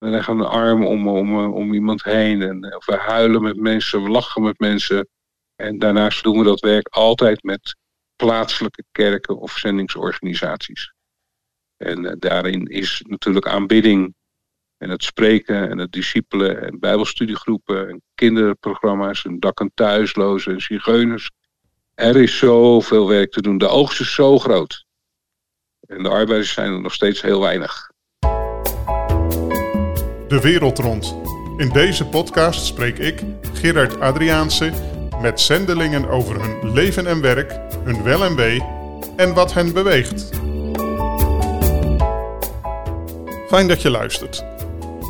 We leggen een arm om, om, om iemand heen. En we huilen met mensen, we lachen met mensen. En daarnaast doen we dat werk altijd met plaatselijke kerken of zendingsorganisaties. En daarin is natuurlijk aanbidding en het spreken en het discipelen en bijbelstudiegroepen en kinderprogramma's en dak- en thuislozen en zigeuners. Er is zoveel werk te doen. De oogst is zo groot. En de arbeiders zijn er nog steeds heel weinig. De wereld rond. In deze podcast spreek ik, Gerard Adriaanse, met zendelingen over hun leven en werk, hun wel en wee en wat hen beweegt. Fijn dat je luistert.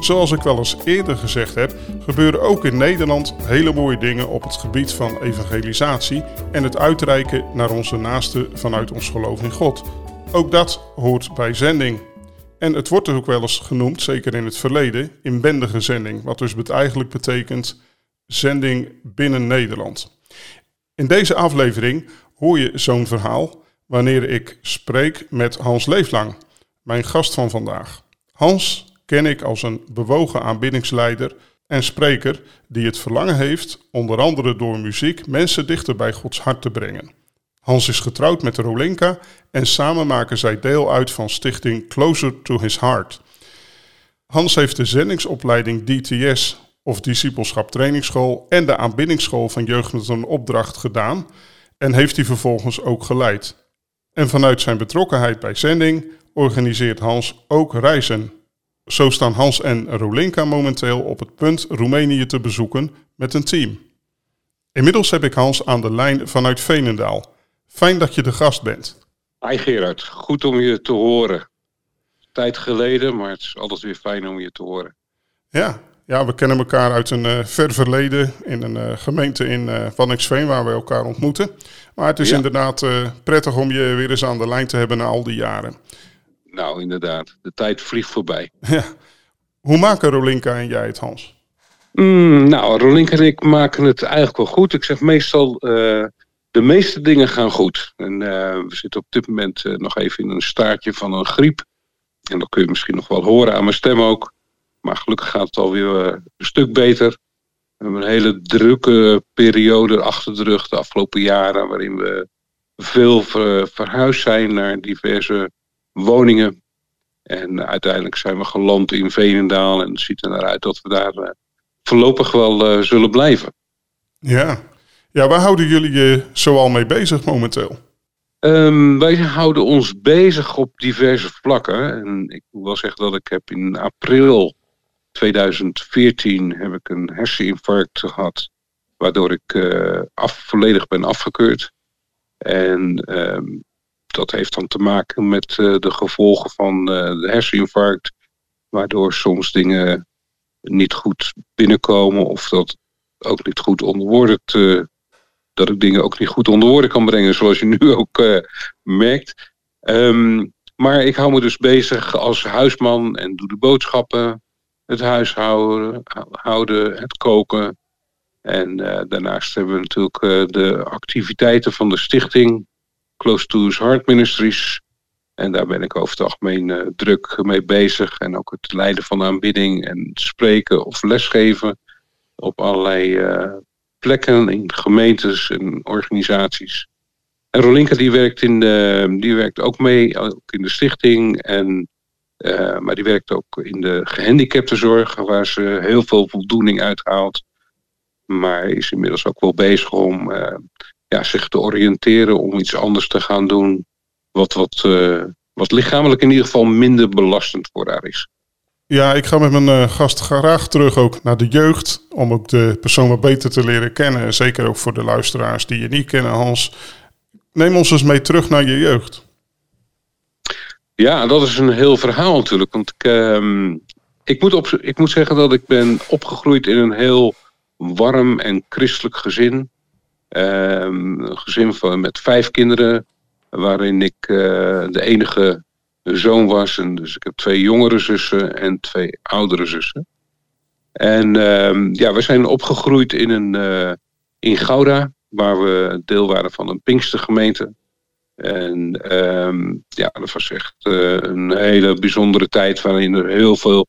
Zoals ik wel eens eerder gezegd heb, gebeuren ook in Nederland hele mooie dingen op het gebied van evangelisatie en het uitreiken naar onze naasten vanuit ons geloof in God. Ook dat hoort bij zending. En het wordt ook wel eens genoemd, zeker in het verleden, inbendige zending, wat dus eigenlijk betekent zending binnen Nederland. In deze aflevering hoor je zo'n verhaal wanneer ik spreek met Hans Leeflang, mijn gast van vandaag. Hans ken ik als een bewogen aanbiddingsleider en spreker die het verlangen heeft, onder andere door muziek, mensen dichter bij Gods hart te brengen. Hans is getrouwd met Rolinka en samen maken zij deel uit van stichting Closer to His Heart. Hans heeft de zendingsopleiding DTS of Discipelschap Trainingsschool en de aanbiddingsschool van Jeugd met een Opdracht gedaan en heeft die vervolgens ook geleid. En vanuit zijn betrokkenheid bij zending organiseert Hans ook reizen zo staan Hans en Rolinka momenteel op het punt Roemenië te bezoeken met een team. Inmiddels heb ik Hans aan de lijn vanuit Veenendaal. Fijn dat je de gast bent. Hi Gerard, goed om je te horen. Tijd geleden, maar het is altijd weer fijn om je te horen. Ja, ja we kennen elkaar uit een uh, ver verleden in een uh, gemeente in uh, Wanningsveen waar we elkaar ontmoeten. Maar het is inderdaad prettig om je weer eens aan de lijn te hebben na al die jaren. Nou, inderdaad. De tijd vliegt voorbij. Ja. Hoe maken Rolinka en jij het, Hans? Mm, nou, Rolinka en ik maken het eigenlijk wel goed. Ik zeg meestal, de meeste dingen gaan goed. En uh, we zitten op dit moment uh, nog even in een staartje van een griep. En dat kun je misschien nog wel horen aan mijn stem ook. Maar gelukkig gaat het alweer een stuk beter. We hebben een hele drukke periode achter de rug de afgelopen jaren... waarin we veel ver, verhuisd zijn naar diverse woningen. En uiteindelijk zijn we geland in Veenendaal en het ziet er naar uit dat we daar voorlopig wel zullen blijven. Ja. Ja, waar houden jullie je zoal mee bezig momenteel? Um, wij houden ons bezig op diverse vlakken. En ik moet wel zeggen dat ik heb in april 2014 heb ik een herseninfarct gehad. Waardoor ik uh, af, volledig ben afgekeurd. En um, dat heeft dan te maken met uh, de gevolgen van uh, de herseninfarct. Waardoor soms dingen niet goed binnenkomen of dat ook niet goed onder woorden te, dat ik dingen ook niet goed onder woorden kan brengen, zoals je nu ook uh, merkt. Um, maar ik hou me dus bezig als huisman en doe de boodschappen, het huishouden, houden, het koken. En daarnaast hebben we natuurlijk de activiteiten van de stichting Close to His Heart Ministries. En daar ben ik over het algemeen druk mee bezig. En ook het leiden van aanbidding en spreken of lesgeven op allerlei plekken in gemeentes en organisaties. En Rolinka die werkt, in de, die werkt ook mee, ook in de stichting. En, uh, maar die werkt ook in de gehandicaptenzorg, waar ze heel veel voldoening uithaalt. Maar is inmiddels ook wel bezig om ja, zich te oriënteren om iets anders te gaan doen. Wat, wat, uh, wat lichamelijk in ieder geval minder belastend voor haar is. Ja, ik ga met mijn uh, gast graag terug ook naar de jeugd. Om ook de persoon wat beter te leren kennen. Zeker ook voor de luisteraars die je niet kennen, Hans. Neem ons eens mee terug naar je jeugd. Ja, dat is een heel verhaal natuurlijk. Want ik, uh, ik, moet, op, ik moet zeggen dat ik ben opgegroeid in een heel warm en christelijk gezin. Um, een gezin van, met vijf kinderen, waarin ik uh, de enige zoon was. En dus ik heb twee jongere zussen en twee oudere zussen. En um, ja, we zijn opgegroeid in, een, uh, in Gouda, waar we deel waren van een Pinkstergemeente. En um, ja, dat was echt uh, een hele bijzondere tijd waarin er heel veel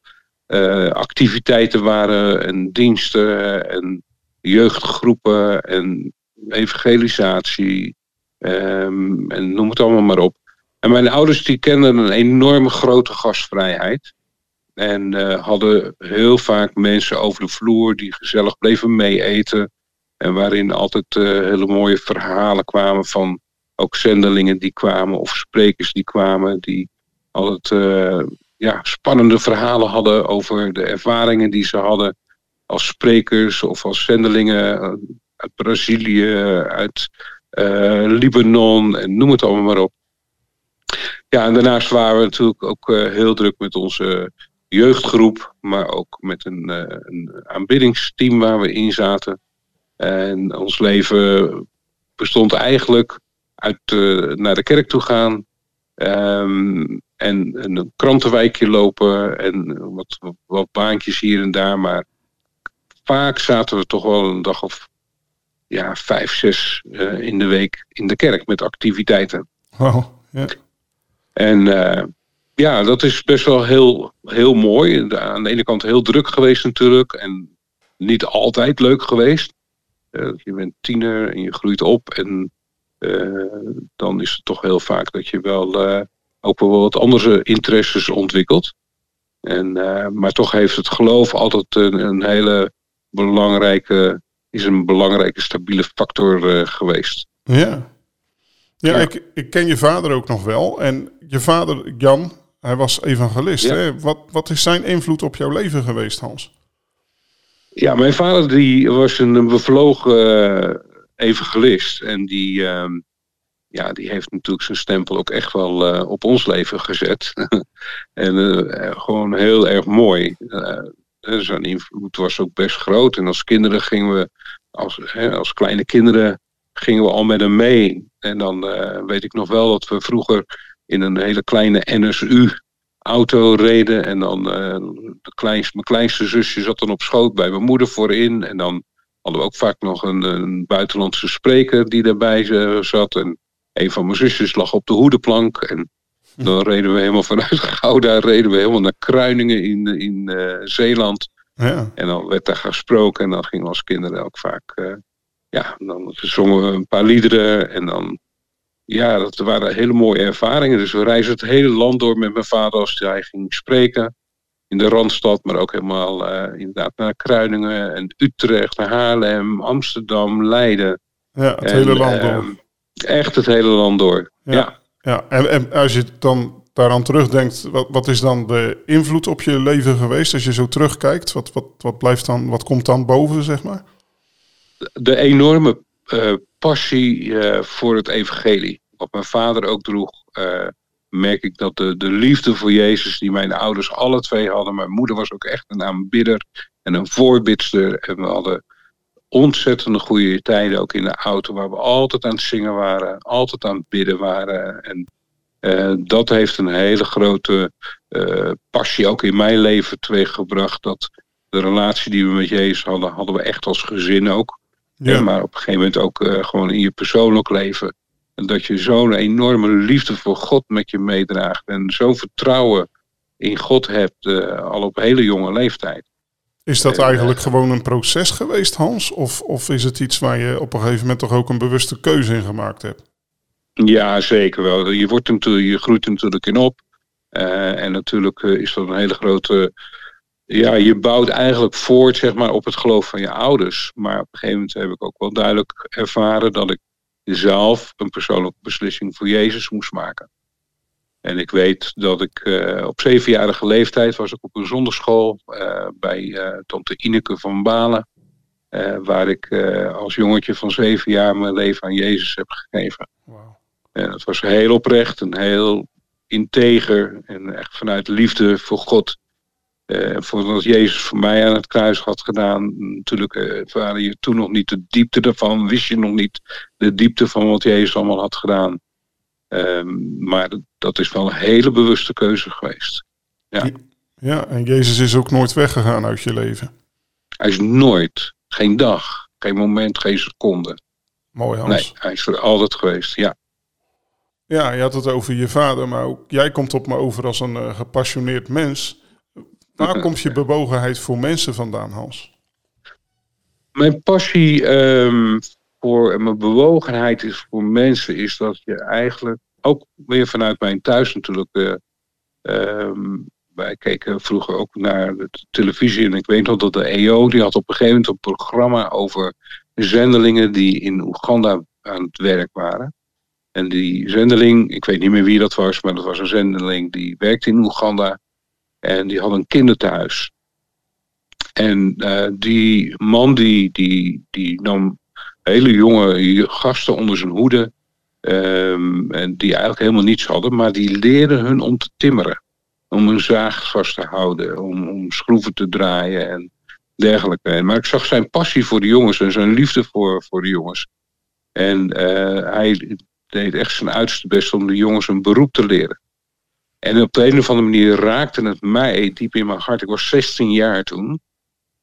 activiteiten waren en diensten en jeugdgroepen en evangelisatie ehm, en noem het allemaal maar op. En mijn ouders die kenden een enorme grote gastvrijheid. En uh, hadden heel vaak mensen over de vloer die gezellig bleven meeeten. En waarin altijd uh, hele mooie verhalen kwamen van ook zendelingen die kwamen of sprekers die kwamen. Die altijd uh, ja, spannende verhalen hadden over de ervaringen die ze hadden als sprekers of als zendelingen uit Brazilië, uit Libanon en noem het allemaal maar op. Ja, en daarnaast waren we natuurlijk ook heel druk met onze jeugdgroep, maar ook met een, uh, een aanbiddingsteam waar we in zaten. En ons leven bestond eigenlijk uit uh, naar de kerk toe gaan. Um, en een krantenwijkje lopen en wat, wat, baantjes hier en daar. Maar vaak zaten we toch wel een dag of ja, vijf, zes in de week in de kerk met activiteiten. Wow, ja. En ja, dat is best wel heel, heel mooi. Aan de ene kant heel druk geweest natuurlijk. En niet altijd leuk geweest. Uh, je bent tiener en je groeit op. En uh, dan is het toch heel vaak dat je wel ook wel wat andere interesses ontwikkelt. En, maar toch heeft het geloof altijd een, een, hele belangrijke, is een belangrijke stabiele factor geweest. Ja. Ja, ja. Ik, ik ken je vader ook nog wel. En je vader, Jan, hij was evangelist. Hè? Wat, wat is zijn invloed op jouw leven geweest, Hans? Ja, mijn vader die was een bevlogen uh, evangelist. En die, uh, ja, die heeft natuurlijk zijn stempel ook echt wel uh, op ons leven gezet. en uh, gewoon heel erg mooi. zijn invloed was ook best groot. En als kinderen gingen we, als, hè, als kleine kinderen, gingen we al met hem mee. En dan weet ik nog wel dat we vroeger in een hele kleine NSU-auto reden. En dan uh, de kleinste, mijn kleinste zusje zat dan op schoot bij mijn moeder voorin. En dan hadden we ook vaak nog een, een buitenlandse spreker die daarbij zat. En een van mijn zusjes lag op de hoedenplank. En dan reden we helemaal vanuit Gouda, reden we helemaal naar Kruiningen in, in uh, Zeeland. Ja. En dan werd daar gesproken en dan gingen we als kinderen ook vaak... Uh, ja, dan zongen we een paar liederen en dan ja, dat waren hele mooie ervaringen. Dus we reizen het hele land door met mijn vader als hij ging spreken. In de Randstad, maar ook helemaal uh, inderdaad naar Kruiningen en Utrecht, Haarlem, Amsterdam, Leiden. Ja, het hele land door. Uh, echt het hele land door, ja. ja. ja. En, en als je dan daaraan terugdenkt, wat, wat is dan de invloed op je leven geweest? Als je zo terugkijkt, wat, wat, wat blijft dan, wat komt dan boven, zeg maar? De enorme uh, passie voor het evangelie wat mijn vader ook droeg, uh, merk ik dat de, de liefde voor Jezus, die mijn ouders alle twee hadden. Mijn moeder was ook echt een aanbidder en een voorbidster. En we hadden ontzettende goede tijden ook in de auto, waar we altijd aan het zingen waren, altijd aan het bidden waren. En dat heeft een hele grote passie ook in mijn leven teweeggebracht. Dat de relatie die we met Jezus hadden, hadden we echt als gezin ook. Ja. Maar op een gegeven moment ook uh, gewoon in je persoonlijk leven dat je zo'n enorme liefde voor God met je meedraagt. En zo'n vertrouwen in God hebt, uh, al op hele jonge leeftijd. Is dat eigenlijk gewoon een proces geweest, Hans? Of, of is het iets waar je op een gegeven moment toch ook een bewuste keuze in gemaakt hebt? Ja, zeker wel. Je, wordt natuurlijk, je groeit er natuurlijk in op. Uh, en natuurlijk is dat een hele grote. Ja, je bouwt eigenlijk voort zeg maar, op het geloof van je ouders. Maar op een gegeven moment heb ik ook wel duidelijk ervaren dat ik zelf een persoonlijke beslissing voor Jezus moest maken. En ik weet dat ik uh, op zevenjarige leeftijd was ik op een zonderschool uh, bij uh, tante Ineke van Balen. waar ik als jongetje van zeven jaar mijn leven aan Jezus heb gegeven. Wow. En dat was heel oprecht en heel integer en echt vanuit liefde voor God uh, voor wat Jezus voor mij aan het kruis had gedaan. Natuurlijk uh, waren je toen nog niet de diepte ervan. Wist je nog niet de diepte van wat Jezus allemaal had gedaan. Um, maar dat is wel een hele bewuste keuze geweest. Ja. ja, en Jezus is ook nooit weggegaan uit je leven. Hij is nooit, geen dag, geen moment, geen seconde. Mooi Hans. Nee, hij is er altijd geweest, ja. Ja, je had het over je vader, maar ook jij komt op me over als een uh, gepassioneerd mens. Waar komt je bewogenheid voor mensen vandaan, Hans? Mijn passie um, voor mijn bewogenheid is voor mensen, is dat je eigenlijk ook weer vanuit mijn thuis natuurlijk. Uh, um, wij keken vroeger ook naar de televisie en ik weet nog dat de EO die had op een gegeven moment een programma over zendelingen die in Oeganda aan het werk waren. En die zendeling, ik weet niet meer wie dat was, maar dat was een zendeling die werkte in Oeganda. En die had een kinderthuis. En uh, die man die, die, die nam hele jonge gasten onder zijn hoede. Um, en die eigenlijk helemaal niets hadden, maar die leerden hun om te timmeren. Om een zaag vast te houden, om, om schroeven te draaien en dergelijke. Maar ik zag zijn passie voor de jongens en zijn liefde voor, voor de jongens. En uh, hij deed echt zijn uiterste best om de jongens een beroep te leren. En op de een of andere manier raakte het mij diep in mijn hart. Ik was 16 jaar toen.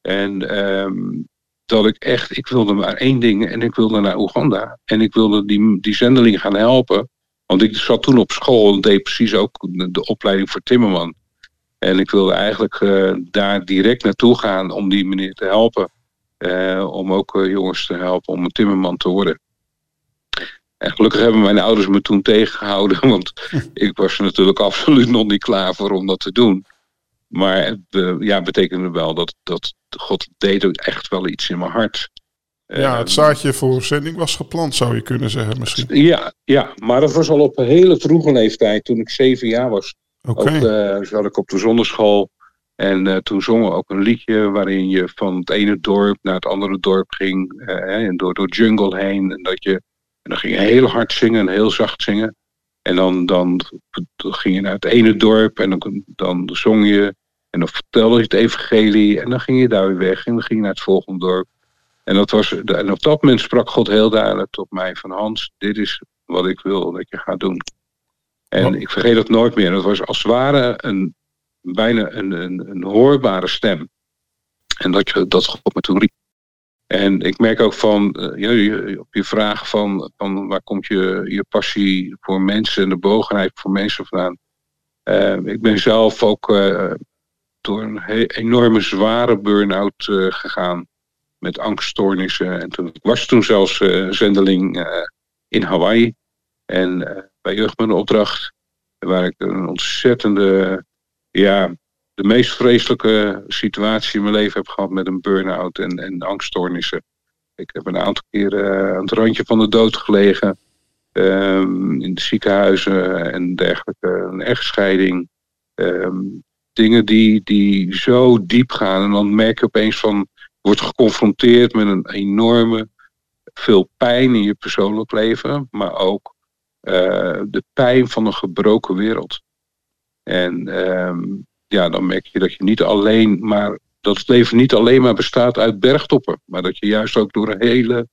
En um, dat ik echt, ik wilde maar één ding en ik wilde naar Oeganda. En ik wilde die, die zendeling gaan helpen. Want ik zat toen op school en deed precies ook de, opleiding voor Timmerman. En ik wilde eigenlijk uh, daar direct naartoe gaan om die meneer te helpen. Uh, om ook uh, jongens te helpen om een timmerman te worden. En gelukkig hebben mijn ouders me toen tegengehouden, want ik was er natuurlijk absoluut nog niet klaar voor om dat te doen. Maar het ja, betekende wel dat, dat God deed ook echt wel iets in mijn hart. Ja, het ehm, zaadje voor zending was geplant, zou je kunnen zeggen misschien. Ja, ja, maar dat was al op een hele vroege leeftijd, toen ik zeven jaar was. Oké. Okay. Uh, zat ik op de zonneschool. En uh, toen zongen we ook een liedje waarin je van het ene dorp naar het andere dorp ging. Uh, en door, door jungle heen. En dat je, en dan ging je heel hard zingen en heel zacht zingen. En dan, dan, dan ging je naar het ene dorp en dan, dan zong je. En dan vertelde je het evangelie. En dan ging je daar weer weg. En dan ging je naar het volgende dorp. En, dat was, en op dat moment sprak God heel duidelijk tot mij van Hans, dit is wat ik wil dat je gaat doen. En ik vergeet dat nooit meer. Het was als het ware een, bijna een, een, een hoorbare stem. En dat, je, dat God me toen riep. En ik merk ook van, uh, op je vraag van, van waar komt je, je passie voor mensen en de bogenheid voor mensen vandaan. Uh, ik ben zelf ook uh, door een enorme zware burn-out gegaan met angststoornissen. En toen, ik was toen zelfs zendeling in Hawaii. En bij Jeugd opdracht, waar ik een ontzettende, ja, de meest vreselijke situatie in mijn leven heb gehad met een burn-out en, en angststoornissen. Ik heb een aantal keren aan het randje van de dood gelegen. Um, in de ziekenhuizen en dergelijke. Een echtscheiding. Um, dingen die, die zo diep gaan. En dan merk je opeens van... wordt geconfronteerd met een enorme... veel pijn in je persoonlijk leven. Maar ook uh, de pijn van een gebroken wereld. En um, ja, dan merk je dat je niet alleen maar dat het leven niet alleen maar bestaat uit bergtoppen, maar dat je juist ook door hele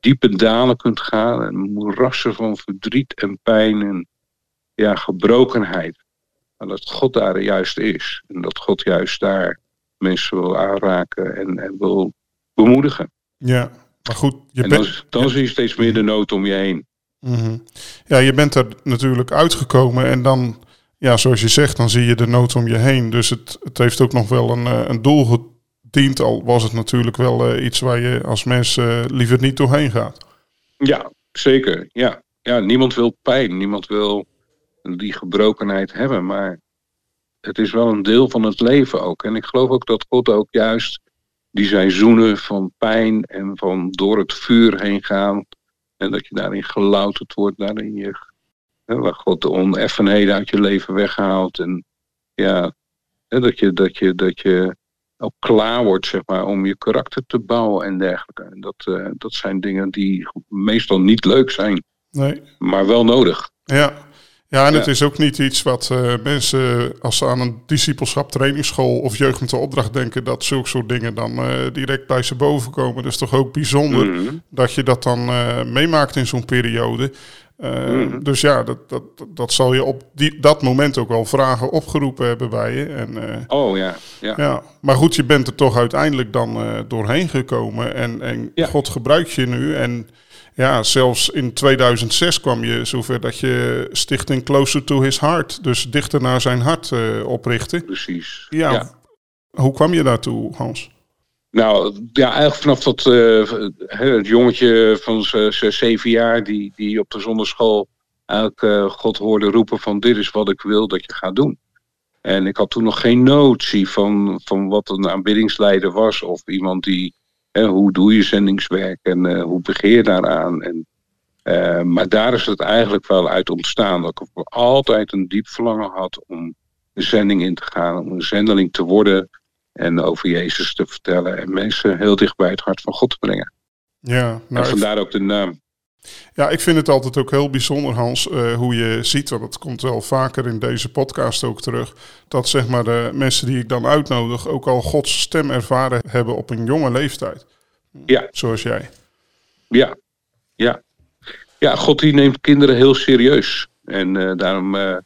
diepe dalen kunt gaan en moerassen van verdriet en pijn en ja, gebrokenheid. Maar dat God daar juist is en dat God juist daar mensen wil aanraken en, en wil bemoedigen. Ja, maar goed. Je en dan, dan zie je steeds meer de nood om je heen. Mm Ja, je bent er natuurlijk uitgekomen en dan ja, zoals je zegt, dan zie je de nood om je heen. Dus het, het heeft ook nog wel een, eh, een doel gediend, al was het natuurlijk wel uh, iets waar je als mens uh, liever niet doorheen gaat. Ja, zeker. Ja. ja, niemand wil pijn, niemand wil die gebrokenheid hebben, maar het is wel een deel van het leven ook. En ik geloof ook dat God ook juist die seizoenen van pijn en van door het vuur heen gaan, en dat je daarin gelouterd wordt, daarin je waar God de oneffenheden uit je leven weghaalt. En ja, dat je, dat je, dat je ook klaar wordt, zeg maar, om je karakter te bouwen en dergelijke. En dat, uh, dat zijn dingen die meestal niet leuk zijn. Nee. Maar wel nodig. Ja, ja, en het is ook niet iets wat uh, mensen, als ze aan een discipelschap, trainingsschool of jeugd opdracht denken, dat zulke soort dingen dan uh, direct bij ze boven komen. Dat is toch ook bijzonder mhm. dat je dat dan meemaakt in zo'n periode. Mm. Dus ja, dat, dat, dat zal je op die, dat moment ook wel vragen opgeroepen hebben bij je. En, oh ja, ja. ja. Maar goed, je bent er toch uiteindelijk dan doorheen gekomen. En, en God gebruikt je nu. En ja, zelfs in 2006 kwam je zover dat je Stichting Closer to His Heart, dus dichter naar zijn hart, uh, oprichtte. Precies. Ja, Hoe kwam je daartoe, Hans? Nou, ja, eigenlijk vanaf dat uh, het jongetje van zeven jaar die, die op de zonderschool eigenlijk uh, God hoorde roepen van dit is wat ik wil dat je gaat doen. En ik had toen nog geen notie van, van wat een aanbiddingsleider was of iemand die, hè, hoe doe je zendingswerk en hoe begeer daaraan. En, maar daar is het eigenlijk wel uit ontstaan dat ik altijd een diep verlangen had om de zending in te gaan, om een zendeling te worden en over Jezus te vertellen en mensen heel dicht bij het hart van God te brengen. Ja, en vandaar ook de naam. Ja, ik vind het altijd ook heel bijzonder, Hans, uh, hoe je ziet, want het komt wel vaker in deze podcast ook terug, dat zeg maar de mensen die ik dan uitnodig ook al Gods stem ervaren hebben op een jonge leeftijd. Ja. Zoals jij. Ja, ja. Ja, God die neemt kinderen heel serieus. En uh, daarom uh,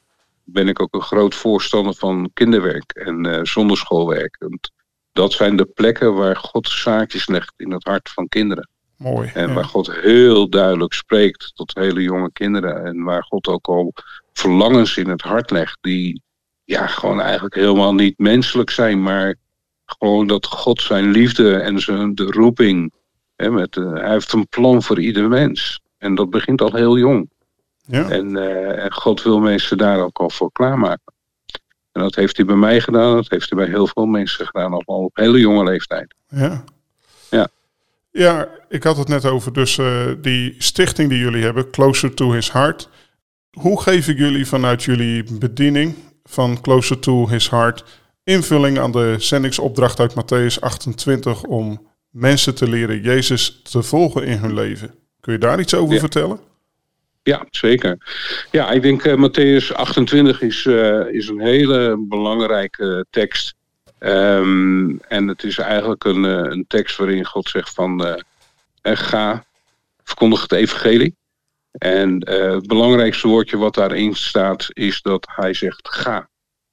ben ik ook een groot voorstander van kinderwerk en uh, zonderschoolwerk. Want dat zijn de plekken waar God zaakjes legt in het hart van kinderen. Mooi. En waar God heel duidelijk spreekt tot hele jonge kinderen. En waar God ook al verlangens in het hart legt die ja, gewoon eigenlijk helemaal niet menselijk zijn. Maar gewoon dat God zijn liefde en zijn de roeping. Hè, met, uh, hij heeft een plan voor ieder mens. En dat begint al heel jong. Ja. En, en God wil mensen daar ook al voor klaarmaken. En dat heeft hij bij mij gedaan, dat heeft hij bij heel veel mensen gedaan, al op hele jonge leeftijd. Ja. Ja. Ja, ik had het net over dus uh, die stichting die jullie hebben, Closer to His Heart. Hoe geven jullie vanuit jullie bediening van Closer to His Heart invulling aan de zendingsopdracht uit Matthäus 28 om mensen te leren Jezus te volgen in hun leven? Kun je daar iets over ja. vertellen? Ja, zeker. Ja, ik denk uh, Matthäus 28 is, uh, is een hele belangrijke tekst. Um, en het is eigenlijk een, uh, een tekst waarin God zegt van ga, verkondig het evangelie. En het belangrijkste woordje wat daarin staat is dat hij zegt ga.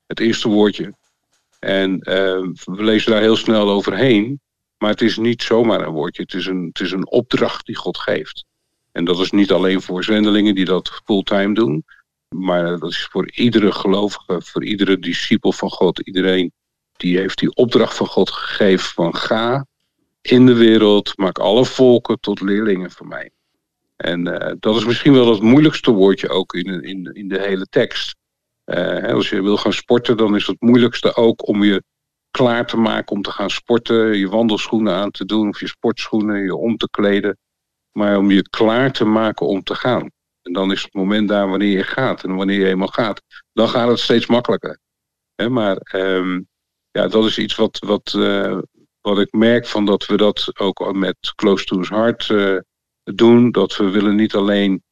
Het eerste woordje. En we lezen daar heel snel overheen. Maar het is niet zomaar een woordje. Het is een, het is een opdracht die God geeft. En dat is niet alleen voor zendelingen die dat fulltime doen. Maar dat is voor iedere gelovige, voor iedere discipel van God. Iedereen die heeft die opdracht van God gegeven van ga in de wereld, maak alle volken tot leerlingen van mij. En uh, dat is misschien wel het moeilijkste woordje ook in, in, in de hele tekst. Uh, als je wil gaan sporten, dan is het moeilijkste ook om je klaar te maken om te gaan sporten. Je wandelschoenen aan te doen of je sportschoenen, je om te kleden maar om je klaar te maken om te gaan. En dan is het moment daar wanneer je gaat. En wanneer je eenmaal gaat, dan gaat het steeds makkelijker. Maar um, ja, dat is iets wat, wat, uh, wat ik merk van dat we dat ook met Close to His Heart uh, doen. Dat we willen niet alleen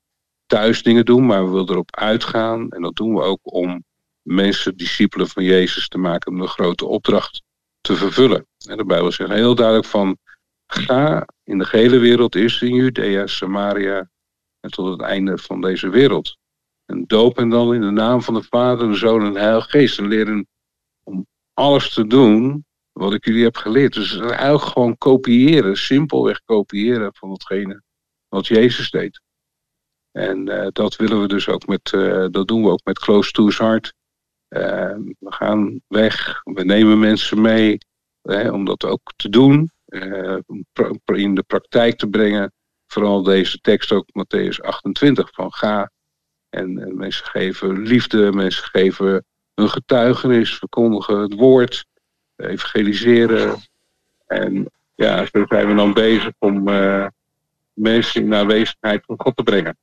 thuis dingen doen, maar we willen erop uitgaan. En dat doen we ook om mensen discipelen van Jezus te maken om de grote opdracht te vervullen. En de Bijbel zegt heel duidelijk van Ga in de gehele wereld, eerst in Judea, Samaria en tot het einde van deze wereld. En doop en dan in de naam van de Vader, de Zoon en de Heilige Geest. En leren om alles te doen wat ik jullie heb geleerd. Dus eigenlijk gewoon kopiëren, simpelweg kopiëren van hetgene wat Jezus deed. En uh, dat willen we dus ook met, uh, dat doen we ook met Close to His Heart. Uh, we gaan weg, we nemen mensen mee om dat ook te doen. Uh, in de praktijk te brengen. Vooral deze tekst ook Matthäus 28 van ga. En, en mensen geven liefde, mensen geven hun getuigenis, verkondigen het woord, evangeliseren. En ja, zo zijn we dan bezig om uh, mensen in de aanwezigheid van God te brengen.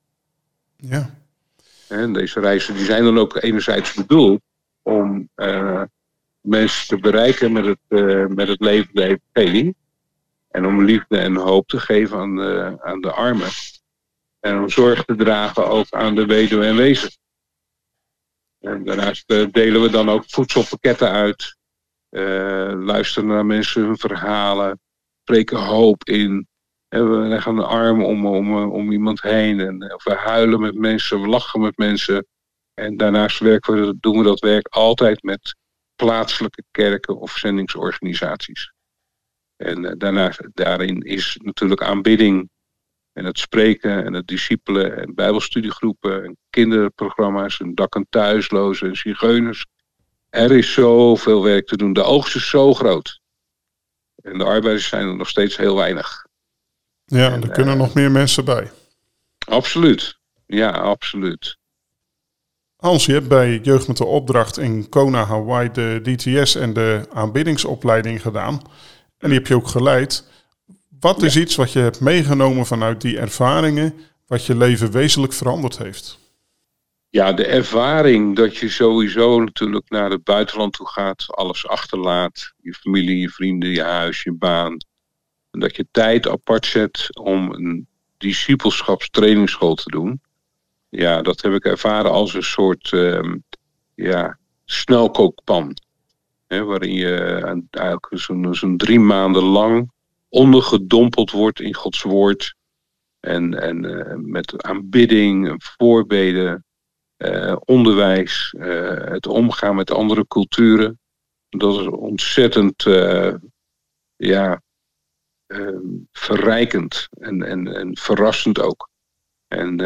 Ja. En deze reizen die zijn dan ook enerzijds bedoeld om uh, mensen te bereiken met het, uh, met het levende evangelie. En om liefde en hoop te geven aan de, aan de armen. En om zorg te dragen ook aan de weduwe en wezen. En daarnaast eh, delen we dan ook voedselpakketten uit. Uh, luisteren naar mensen hun verhalen. Spreken hoop in. En we leggen een arm om, om, om iemand heen. En we huilen met mensen, we lachen met mensen. En daarnaast werken we, doen we dat werk altijd met plaatselijke kerken of zendingsorganisaties. En uh, daarna, daarin is natuurlijk aanbidding en het spreken en het discipelen en bijbelstudiegroepen en kinderprogramma's en dak- en thuislozen en zigeuners. er is zoveel werk te doen. De oogst is zo groot. En de arbeiders zijn er nog steeds heel weinig. Ja, en, er kunnen nog meer mensen bij. Absoluut. Ja, absoluut. Hans, je hebt bij Jeugd met de Opdracht in Kona, Hawaii de DTS en de aanbiddingsopleiding gedaan. En die heb je ook geleid. Wat is iets wat je hebt meegenomen vanuit die ervaringen, wat je leven wezenlijk veranderd heeft? Ja, de ervaring dat je sowieso natuurlijk naar het buitenland toe gaat, alles achterlaat, je familie, je vrienden, je huis, je baan. En dat je tijd apart zet om een discipelschapstrainingsschool te doen. Ja, dat heb ik ervaren als een soort um, ja, snelkookpan. Waarin je eigenlijk zo'n zo'n drie maanden lang ondergedompeld wordt in Gods woord. En, en uh, met aanbidding, voorbeden, uh, onderwijs, het omgaan met andere culturen. Dat is ontzettend ja, verrijkend en, en, en verrassend ook. En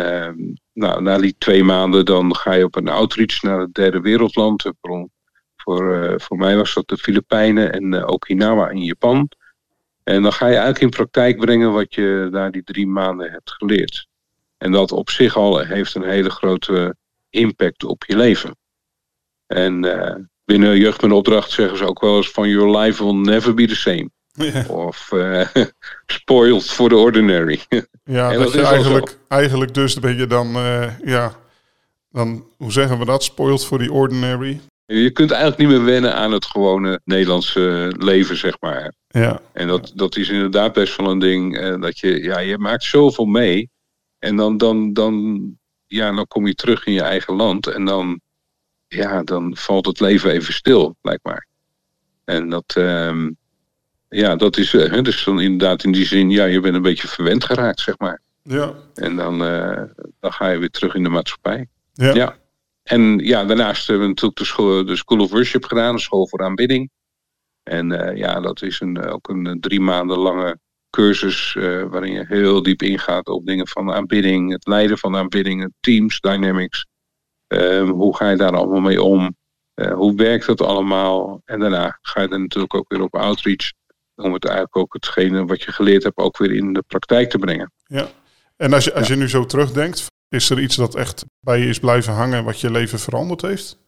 nou, na die twee maanden dan ga je op een outreach naar het derde wereldland. Voor, voor mij was dat de Filipijnen en Okinawa in Japan. En dan ga je eigenlijk in praktijk brengen wat je daar die drie maanden hebt geleerd. En dat op zich al heeft een hele grote impact op je leven. En uh, binnen Jeugd met Opdracht zeggen ze ook wel eens van your life will never be the same. Of uh, spoiled for the ordinary. Ja, dat, dat je eigenlijk, eigenlijk dus ben je dan, uh, ja, dan, hoe zeggen we dat? Spoiled for the ordinary. Je kunt eigenlijk niet meer wennen aan het gewone Nederlandse leven, zeg maar. Ja. En dat, dat is inderdaad best wel een ding. Uh, dat je, ja, je maakt zoveel mee. En dan, dan, dan, ja, dan kom je terug in je eigen land. En dan, ja, dan valt het leven even stil, blijkbaar. En dat, um, ja, dat is uh, dus dan inderdaad in die zin, ja, je bent een beetje verwend geraakt, zeg maar. Ja. En dan, uh, dan ga je weer terug in de maatschappij. Ja. ja. En ja, daarnaast hebben we natuurlijk de school, de school of Worship gedaan, de school voor aanbidding. En uh, ja, dat is een, ook een drie maanden lange cursus uh, waarin je heel diep ingaat op dingen van aanbidding, het leiden van aanbidding, teams, dynamics. Uh, hoe ga je daar allemaal mee om? Hoe werkt dat allemaal? En daarna ga je er natuurlijk ook weer op outreach om het eigenlijk ook hetgene wat je geleerd hebt ook weer in de praktijk te brengen. Ja, en als je, als je nu zo terugdenkt, is er iets dat echt bij je is blijven hangen wat je leven veranderd heeft?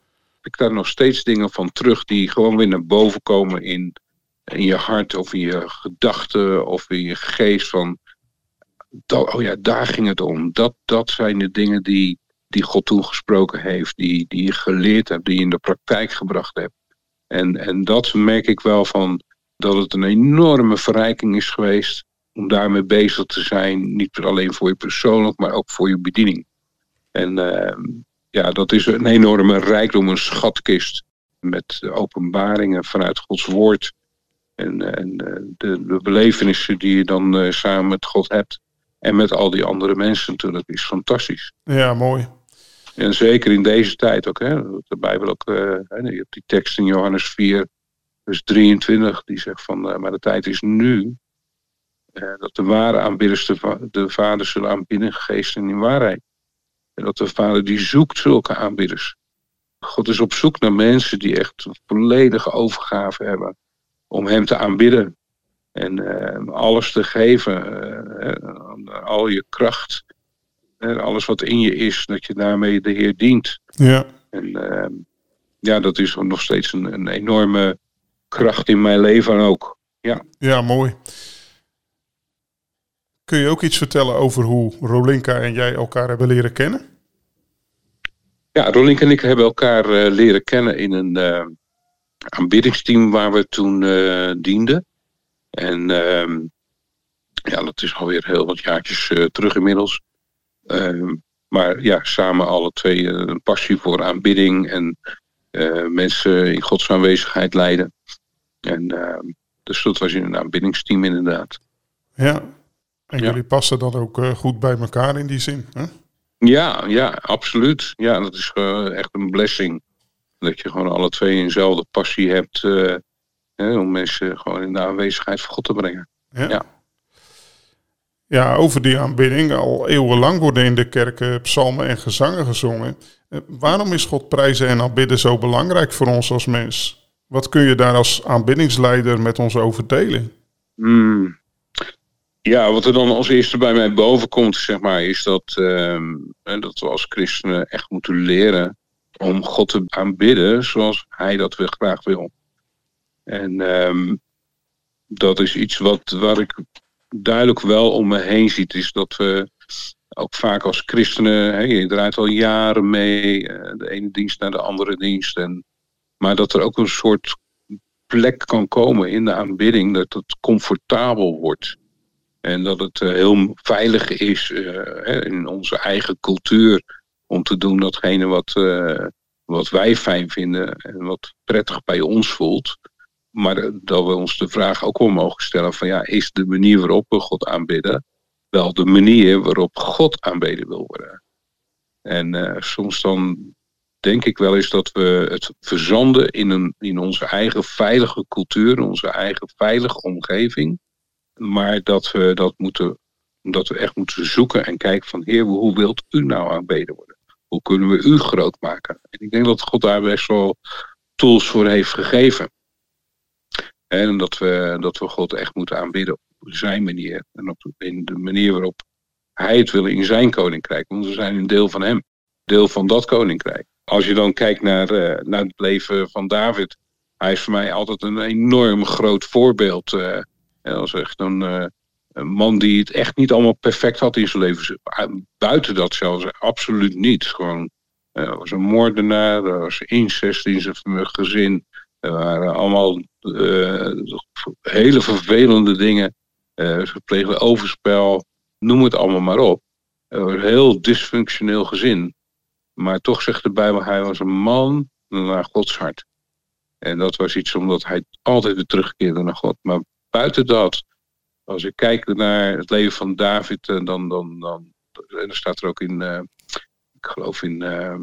Ik daar nog steeds dingen van terug die gewoon weer naar boven komen in, in je hart of in je gedachten of in je geest. Van, dat, oh ja, daar ging het om. Dat, dat zijn de dingen die, die God toen gesproken heeft, die, die je geleerd hebt, die je in de praktijk gebracht hebt. En, en dat merk ik wel van dat het een enorme verrijking is geweest om daarmee bezig te zijn. Niet alleen voor je persoonlijk, maar ook voor je bediening. En uh, ja, dat is een enorme rijkdom, een schatkist met openbaringen vanuit Gods woord. En, en de, de, belevenissen die je dan uh, samen met God hebt. En met al die andere mensen natuurlijk, is fantastisch. Ja, mooi. En zeker in deze tijd ook. Hè, de Bijbel ook, uh, je hebt die tekst in Johannes 4, vers 23, die zegt van, uh, maar de tijd is nu dat de ware aanbidders de, de Vader zullen aanbidden, geest en in waarheid. En dat de Vader die zoekt zulke aanbidders. God is op zoek naar mensen die echt een volledige overgave hebben om Hem te aanbidden. En uh, alles te geven, uh, al je kracht, alles wat in je is, dat je daarmee de Heer dient. Ja. En ja, dat is nog steeds een, een enorme kracht in mijn leven ook. Ja, ja mooi. Kun je ook iets vertellen over hoe Rolinka en jij elkaar hebben leren kennen? Ja, Rolinka en ik hebben elkaar uh, leren kennen in een uh, aanbiddingsteam waar we toen uh, dienden. En ehm, ja, dat is alweer heel wat jaartjes terug inmiddels. Ehm, maar ja, samen alle twee een passie voor aanbidding en mensen in Gods aanwezigheid leiden. En ehm, dus dat was in een aanbiddingsteam inderdaad. Ja, en jullie passen dan ook uh, goed bij elkaar in die zin, hè? Ja, ja, absoluut. Ja, dat is uh, echt een blessing. Dat je gewoon alle twee eenzelfde passie hebt uh, hè, om mensen gewoon in de aanwezigheid van God te brengen. Ja. ja. Ja, over die aanbidding. Al eeuwenlang worden in de kerken psalmen en gezangen gezongen. Eh, waarom is God prijzen en aanbidden zo belangrijk voor ons als mens? Wat kun je daar als aanbiddingsleider met ons over delen? Hmm. Ja, wat er dan als eerste bij mij boven komt, zeg maar, is dat, ehm, dat we als christenen echt moeten leren om God te aanbidden zoals Hij dat we graag wil. En ehm, dat is iets wat, waar ik duidelijk wel om me heen ziet, is dat we ook vaak als christenen, hè, je draait al jaren mee, eh, de ene dienst naar de andere dienst. En, maar dat er ook een soort plek kan komen in de aanbidding, dat het comfortabel wordt. En dat het eh, heel veilig is uh, in onze eigen cultuur om te doen datgene wat, wat wij fijn vinden en wat prettig bij ons voelt. Maar dat we ons de vraag ook wel mogen stellen van ja, is de manier waarop we God aanbidden wel de manier waarop God aanbeden wil worden? En soms dan denk ik wel eens dat we het verzanden in, een, in onze eigen veilige cultuur, onze eigen veilige omgeving. Maar dat we dat moeten, dat we echt moeten zoeken en kijken van Heer, hoe wilt u nou aanbeden worden? Hoe kunnen we u groot maken? En ik denk dat God daar best wel tools voor heeft gegeven. En dat we, dat we God echt moeten aanbidden op zijn manier. En op in de manier waarop hij het wil in zijn koninkrijk. Want we zijn een deel van hem. Deel van dat koninkrijk. Als je dan kijkt naar, uh, naar het leven van David. Hij is voor mij altijd een enorm groot voorbeeld. Uh, als echt een, uh, een, man die het echt niet allemaal perfect had in zijn leven. Buiten dat zelfs absoluut niet. Gewoon was een moordenaar, er was incest in zijn gezin. Er waren allemaal uh, hele vervelende dingen. Ze plegen overspel, noem het allemaal maar op. Het was een heel dysfunctioneel gezin. Maar toch zegt de Bijbel, hij was een man naar Gods hart. En dat was iets omdat hij altijd weer terugkeerde naar God. Maar buiten dat, als ik kijk naar het leven van David, eh, dan, dan, dan en er staat er ook in, uh, ik geloof in, uh,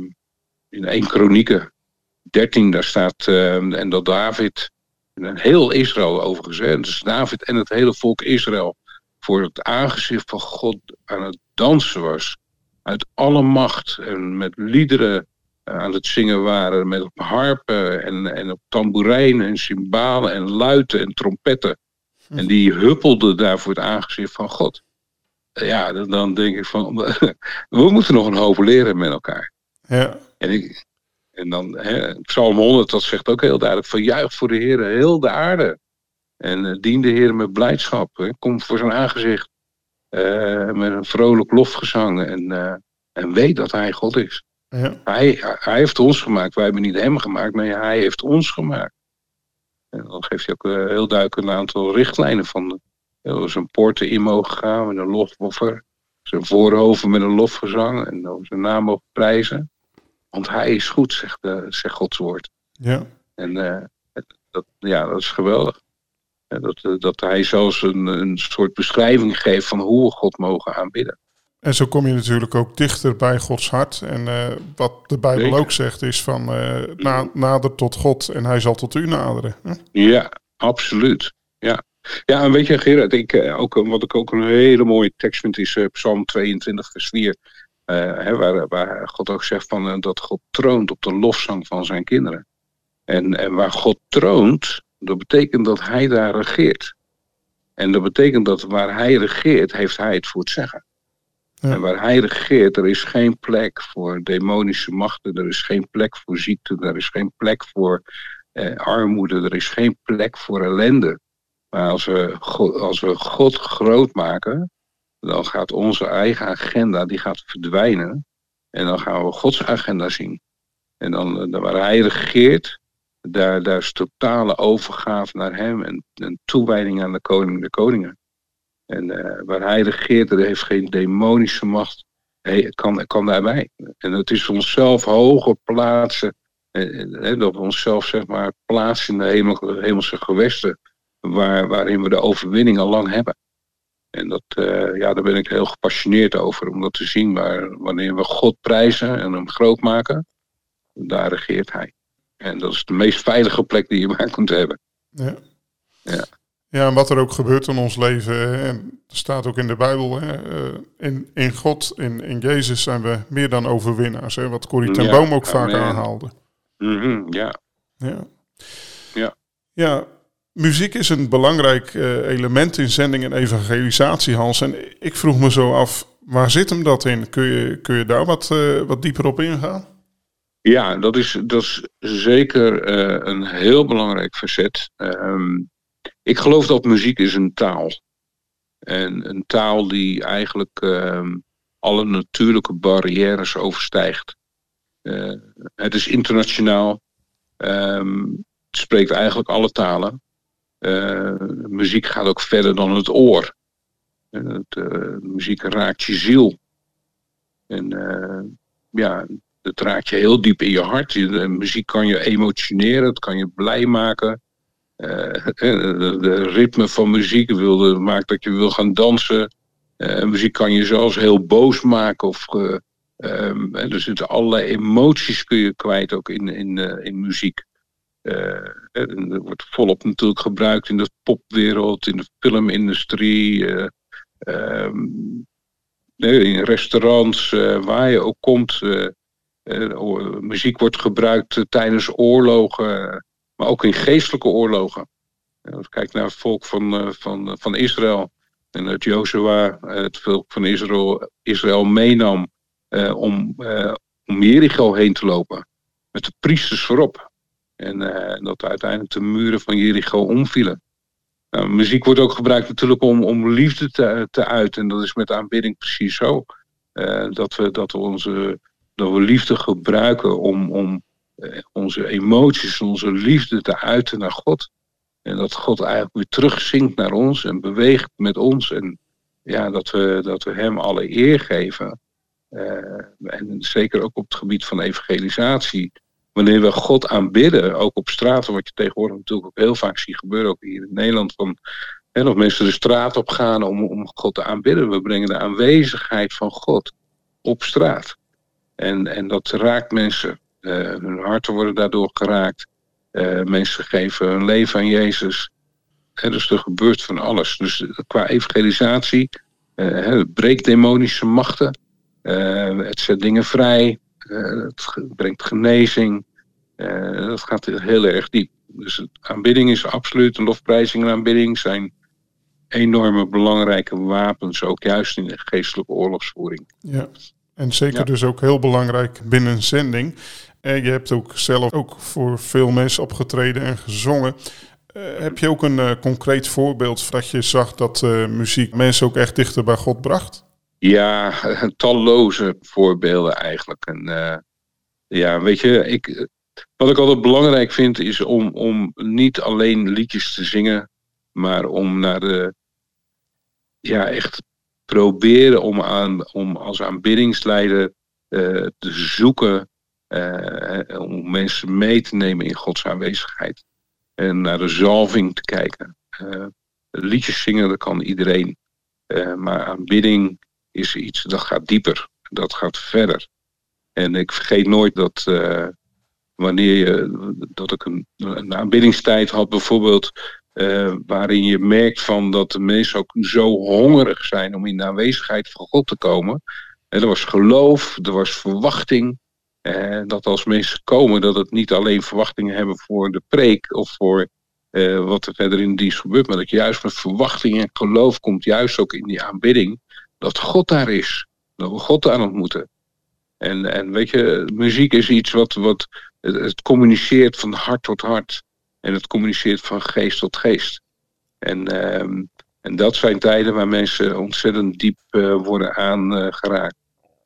in 1 Kronieken 13, daar staat, uh, en dat David en heel Israël overigens. Dus David en het hele volk Israël voor het aangezicht van God aan het dansen was. Uit alle macht en met liederen eh, aan het zingen waren. Met harpen en, en op tamboerijnen en cymbalen en luiten en trompetten. En die huppelden daar voor het aangezicht van God. Ja, dan denk ik van, we moeten nog een hoop leren met elkaar. Ja. En ik, en dan, hè, Psalm 100, dat zegt ook heel duidelijk: verjuich voor de Heer heel de aarde. En uh, dien de Heer met blijdschap. Hè. Kom voor zijn aangezicht uh, met een vrolijk lofgezang. En, uh, en weet dat Hij God is. Ja. Hij, hij heeft ons gemaakt. Wij hebben niet Hem gemaakt, maar Hij heeft ons gemaakt. En dan geeft hij ook heel duidelijk een aantal richtlijnen van. Er zijn poorten in mogen gaan met een lofoffer. Zijn voorhoven met een lofgezang. En zijn naam mogen prijzen. Want hij is goed, zegt, uh, zegt Gods woord. Ja. En uh, dat, ja, dat is geweldig. Dat, dat hij zelfs een, een soort beschrijving geeft van hoe we God mogen aanbidden. En zo kom je natuurlijk ook dichter bij Gods hart. En wat de Bijbel Zeker. ook zegt is van na, nader tot God en hij zal tot u naderen. Hè? Ja, absoluut. Ja. Ja, en weet je Gerard, ik, ook, wat ik ook een hele mooie tekst vind is Psalm 22 vers 4. Uh, waar, waar, God ook zegt van, dat God troont op de lofzang van zijn kinderen. En, en waar God troont, dat betekent dat hij daar regeert. En dat betekent dat waar hij regeert, heeft hij het voor het zeggen. En waar hij regeert, er is geen plek voor demonische machten, er is geen plek voor ziekte, er is geen plek voor eh, armoede, er is geen plek voor ellende. Maar als we, als we God groot maken, dan gaat onze eigen agenda die gaat verdwijnen. En dan gaan we Gods agenda zien. En dan, waar hij regeert, daar, daar is totale overgave naar hem en, en toewijding aan de koning de koningen. En uh, waar hij regeert, er heeft geen demonische macht, hij kan, kan daarbij. En het is onszelf hoger plaatsen, eh, eh, dat we onszelf zeg maar plaatsen in de hemel, hemelse gewesten, waar, waarin we de overwinning al lang hebben. En dat, uh, ja, daar ben ik heel gepassioneerd over, om dat te zien. Maar wanneer we God prijzen en hem groot maken, daar regeert hij. En dat is de meest veilige plek die je maar kunt hebben. Ja. ja. Ja, en wat er ook gebeurt in ons leven, en staat ook in de Bijbel, hè, in, in God, in, in Jezus zijn we meer dan overwinnaars. Hè, wat Corrie ten Boom ook vaak aanhaalde. Mm ja. ja. Ja. Ja, muziek is een belangrijk element in zending en evangelisatie, Hans. En ik vroeg me zo af, waar zit hem dat in? Kun je, kun je daar wat, wat dieper op ingaan? Ja, dat is, dat is zeker uh, een heel belangrijk facet. Um, ik geloof dat muziek is een taal. En een taal die eigenlijk um, alle natuurlijke barrières overstijgt. Uh, het is internationaal. Um, het spreekt eigenlijk alle talen. Uh, muziek gaat ook verder dan het oor. Het, muziek raakt je ziel. En ja, het raakt je heel diep in je hart. De muziek kan je emotioneren, het kan je blij maken. Uh, de, de, ritme van muziek wil, maakt dat je wil gaan dansen. Uh, muziek kan je zelfs heel boos maken. Of, um, er zitten allerlei emoties kun je kwijt ook in, in, in muziek. er wordt volop natuurlijk gebruikt in de popwereld, in de filmindustrie. Um, in restaurants, waar je ook komt. Muziek wordt gebruikt tijdens oorlogen, maar ook in geestelijke oorlogen. kijk naar het volk van, uh, van, van Israël. En dat Joshua het volk van Israël, Israël meenam om, om Jericho heen te lopen. Met de priesters voorop. En dat uiteindelijk de muren van Jericho omvielen. Nou, muziek wordt ook gebruikt natuurlijk om, om liefde te, te uiten. En dat is met aanbidding precies zo. dat, we, dat we onze dat we liefde gebruiken om, om eh, onze emoties, onze liefde te uiten naar God. En dat God eigenlijk weer terugzinkt naar ons en beweegt met ons. En ja, dat we, dat we Hem alle eer geven. Uh, en zeker ook op het gebied van evangelisatie. Wanneer we God aanbidden, ook op straten, wat je tegenwoordig natuurlijk ook heel vaak ziet gebeuren, ook hier in Nederland, van hè, dat mensen de straat op gaan om, om God te aanbidden. We brengen de aanwezigheid van God op straat. En, en dat raakt mensen. Uh, hun harten worden daardoor geraakt. Uh, mensen geven hun leven aan Jezus. Uh, dus er gebeurt van alles. Dus qua evangelisatie, het breekt demonische machten. het zet dingen vrij. het brengt genezing. dat gaat heel erg diep. Dus aanbidding is absoluut, een lofprijzing en aanbidding zijn enorme belangrijke wapens, ook juist in de geestelijke oorlogsvoering. Ja. En zeker dus ook heel belangrijk binnen een zending. En je hebt ook zelf ook voor veel mensen opgetreden en gezongen. Uh, heb je ook een uh, concreet voorbeeld dat je zag dat uh, muziek mensen ook echt dichter bij God bracht? Ja, talloze voorbeelden eigenlijk. En ja, weet je, ik, wat ik altijd belangrijk vind is om, om niet alleen liedjes te zingen, maar om naar de ja, echt proberen om, aan, om als aanbiddingsleider te zoeken om mensen mee te nemen in Gods aanwezigheid. En naar de zalving te kijken. Uh, liedjes zingen, dat kan iedereen. maar aanbidding is iets dat gaat dieper. Dat gaat verder. En ik vergeet nooit dat wanneer je, dat ik een, aanbiddingstijd had, bijvoorbeeld waarin je merkt van dat de mensen ook zo hongerig zijn om in de aanwezigheid van God te komen. En er was geloof, er was verwachting. Uh, dat als mensen komen, dat het niet alleen verwachtingen hebben voor de preek of voor uh, wat er verder in de dienst gebeurt, maar dat juist met verwachting en geloof komt juist ook in die aanbidding dat God daar is. Dat we God aan ontmoeten. En, en weet je, muziek is iets wat, wat het, communiceert van hart tot hart. En het communiceert van geest tot geest. En, uh, en dat zijn tijden waar mensen ontzettend diep uh, worden aangeraakt.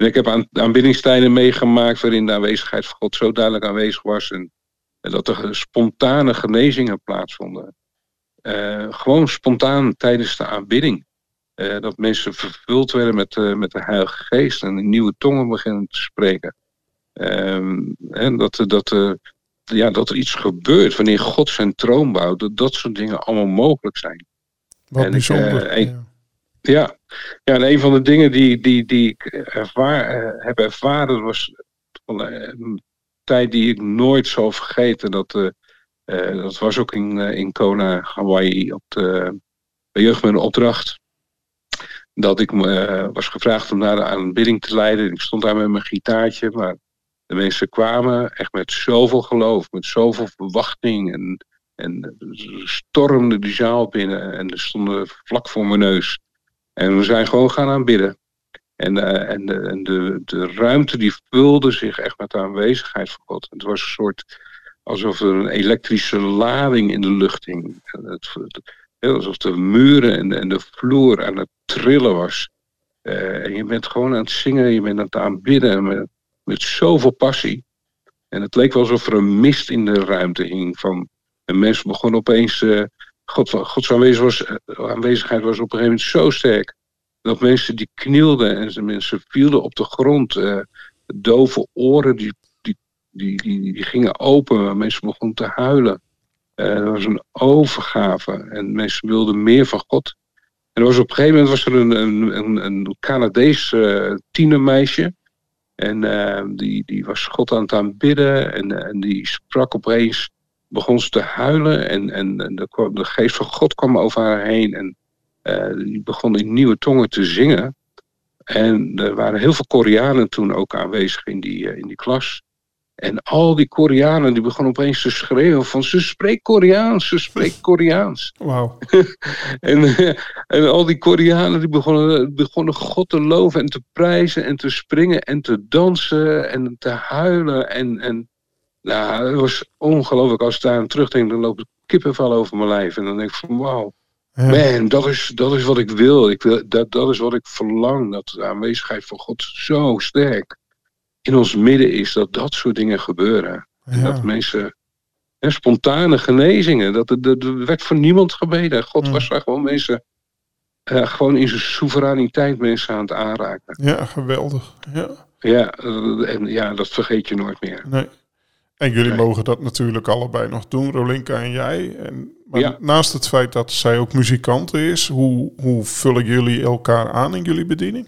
Uh, ik heb aan, aanbiddingstijden meegemaakt waarin de aanwezigheid van God zo duidelijk aanwezig was. En, en dat er spontane genezingen plaatsvonden. Uh, gewoon spontaan tijdens de aanbidding. Uh, dat mensen vervuld werden met, uh, met de Heilige Geest en in nieuwe tongen beginnen te spreken. Uh, en dat, dat, ja, dat er iets gebeurt wanneer God zijn troon bouwt. Dat dat soort dingen allemaal mogelijk zijn. Wat en bijzonder. Ik, ja. ja. En een van de dingen die, die, die ik ervaar, uh, heb ervaren was van een tijd die ik nooit zal vergeten. Dat, uh, dat was ook in, in Kona, Hawaii, op de, bij Jeugd met een Opdracht. Dat ik was gevraagd om naar de aanbidding te leiden. Ik stond daar met mijn gitaartje, maar de mensen kwamen echt met zoveel geloof, met zoveel verwachting. En, en stormden die zaal binnen en er stonden vlak voor mijn neus. En we zijn gewoon gaan aanbidden. En, uh, en, de, de, de ruimte die vulde zich echt met de aanwezigheid van God. Het was een soort alsof er een elektrische lading in de lucht hing. Het, alsof de muren en, en de vloer aan het trillen was. Uh, en je bent gewoon aan het zingen, je bent aan het aanbidden met, met zoveel passie. En het leek wel alsof er een mist in de ruimte hing. Van, en mensen begonnen opeens. Uh, God, Gods aanwezigheid was, aanwezigheid was op een gegeven moment zo sterk dat mensen die knielden en mensen vielen op de grond. Uh, dove oren die, die, die, die, die gingen open. Mensen begonnen te huilen. Uh, er was een overgave en mensen wilden meer van God. En er was op een gegeven moment was er een, een, een, Canadees tienermeisje. En die, die was God aan het aanbidden. En, en die sprak opeens, begon ze te huilen. En, en, en de, de geest van God kwam over haar heen. En uh, die begon in nieuwe tongen te zingen. En er waren heel veel Koreanen toen ook aanwezig in die, uh, in die klas. En al die Koreanen die begonnen opeens te schreeuwen van ze spreekt Koreaans, ze spreekt Koreaans. Wauw. en, en al die Koreanen die begonnen, begonnen God te loven en te prijzen en te springen en te dansen en te huilen. En, en nou, het was ongelooflijk. Als ik daar aan terugdenk, dan loopt kippenvel over mijn lijf. En dan denk ik van wauw. Ja. Man, dat is, dat is wat ik wil. ik wil dat, dat is wat ik verlang. Dat de aanwezigheid van God zo sterk in ons midden is. Dat dat soort dingen gebeuren. Ja. En dat mensen... Hè, spontane genezingen. Dat er, werd voor niemand gebeden. God ja. was daar gewoon mensen... Uh, gewoon in zijn soevereiniteit mensen aan het aanraken. Ja, geweldig. Ja, ja, en ja dat vergeet je nooit meer. Nee. En jullie mogen dat natuurlijk allebei nog doen, Rolinka en jij. En, maar ja. naast het feit dat zij ook muzikant is, hoe, hoe vullen jullie elkaar aan in jullie bediening?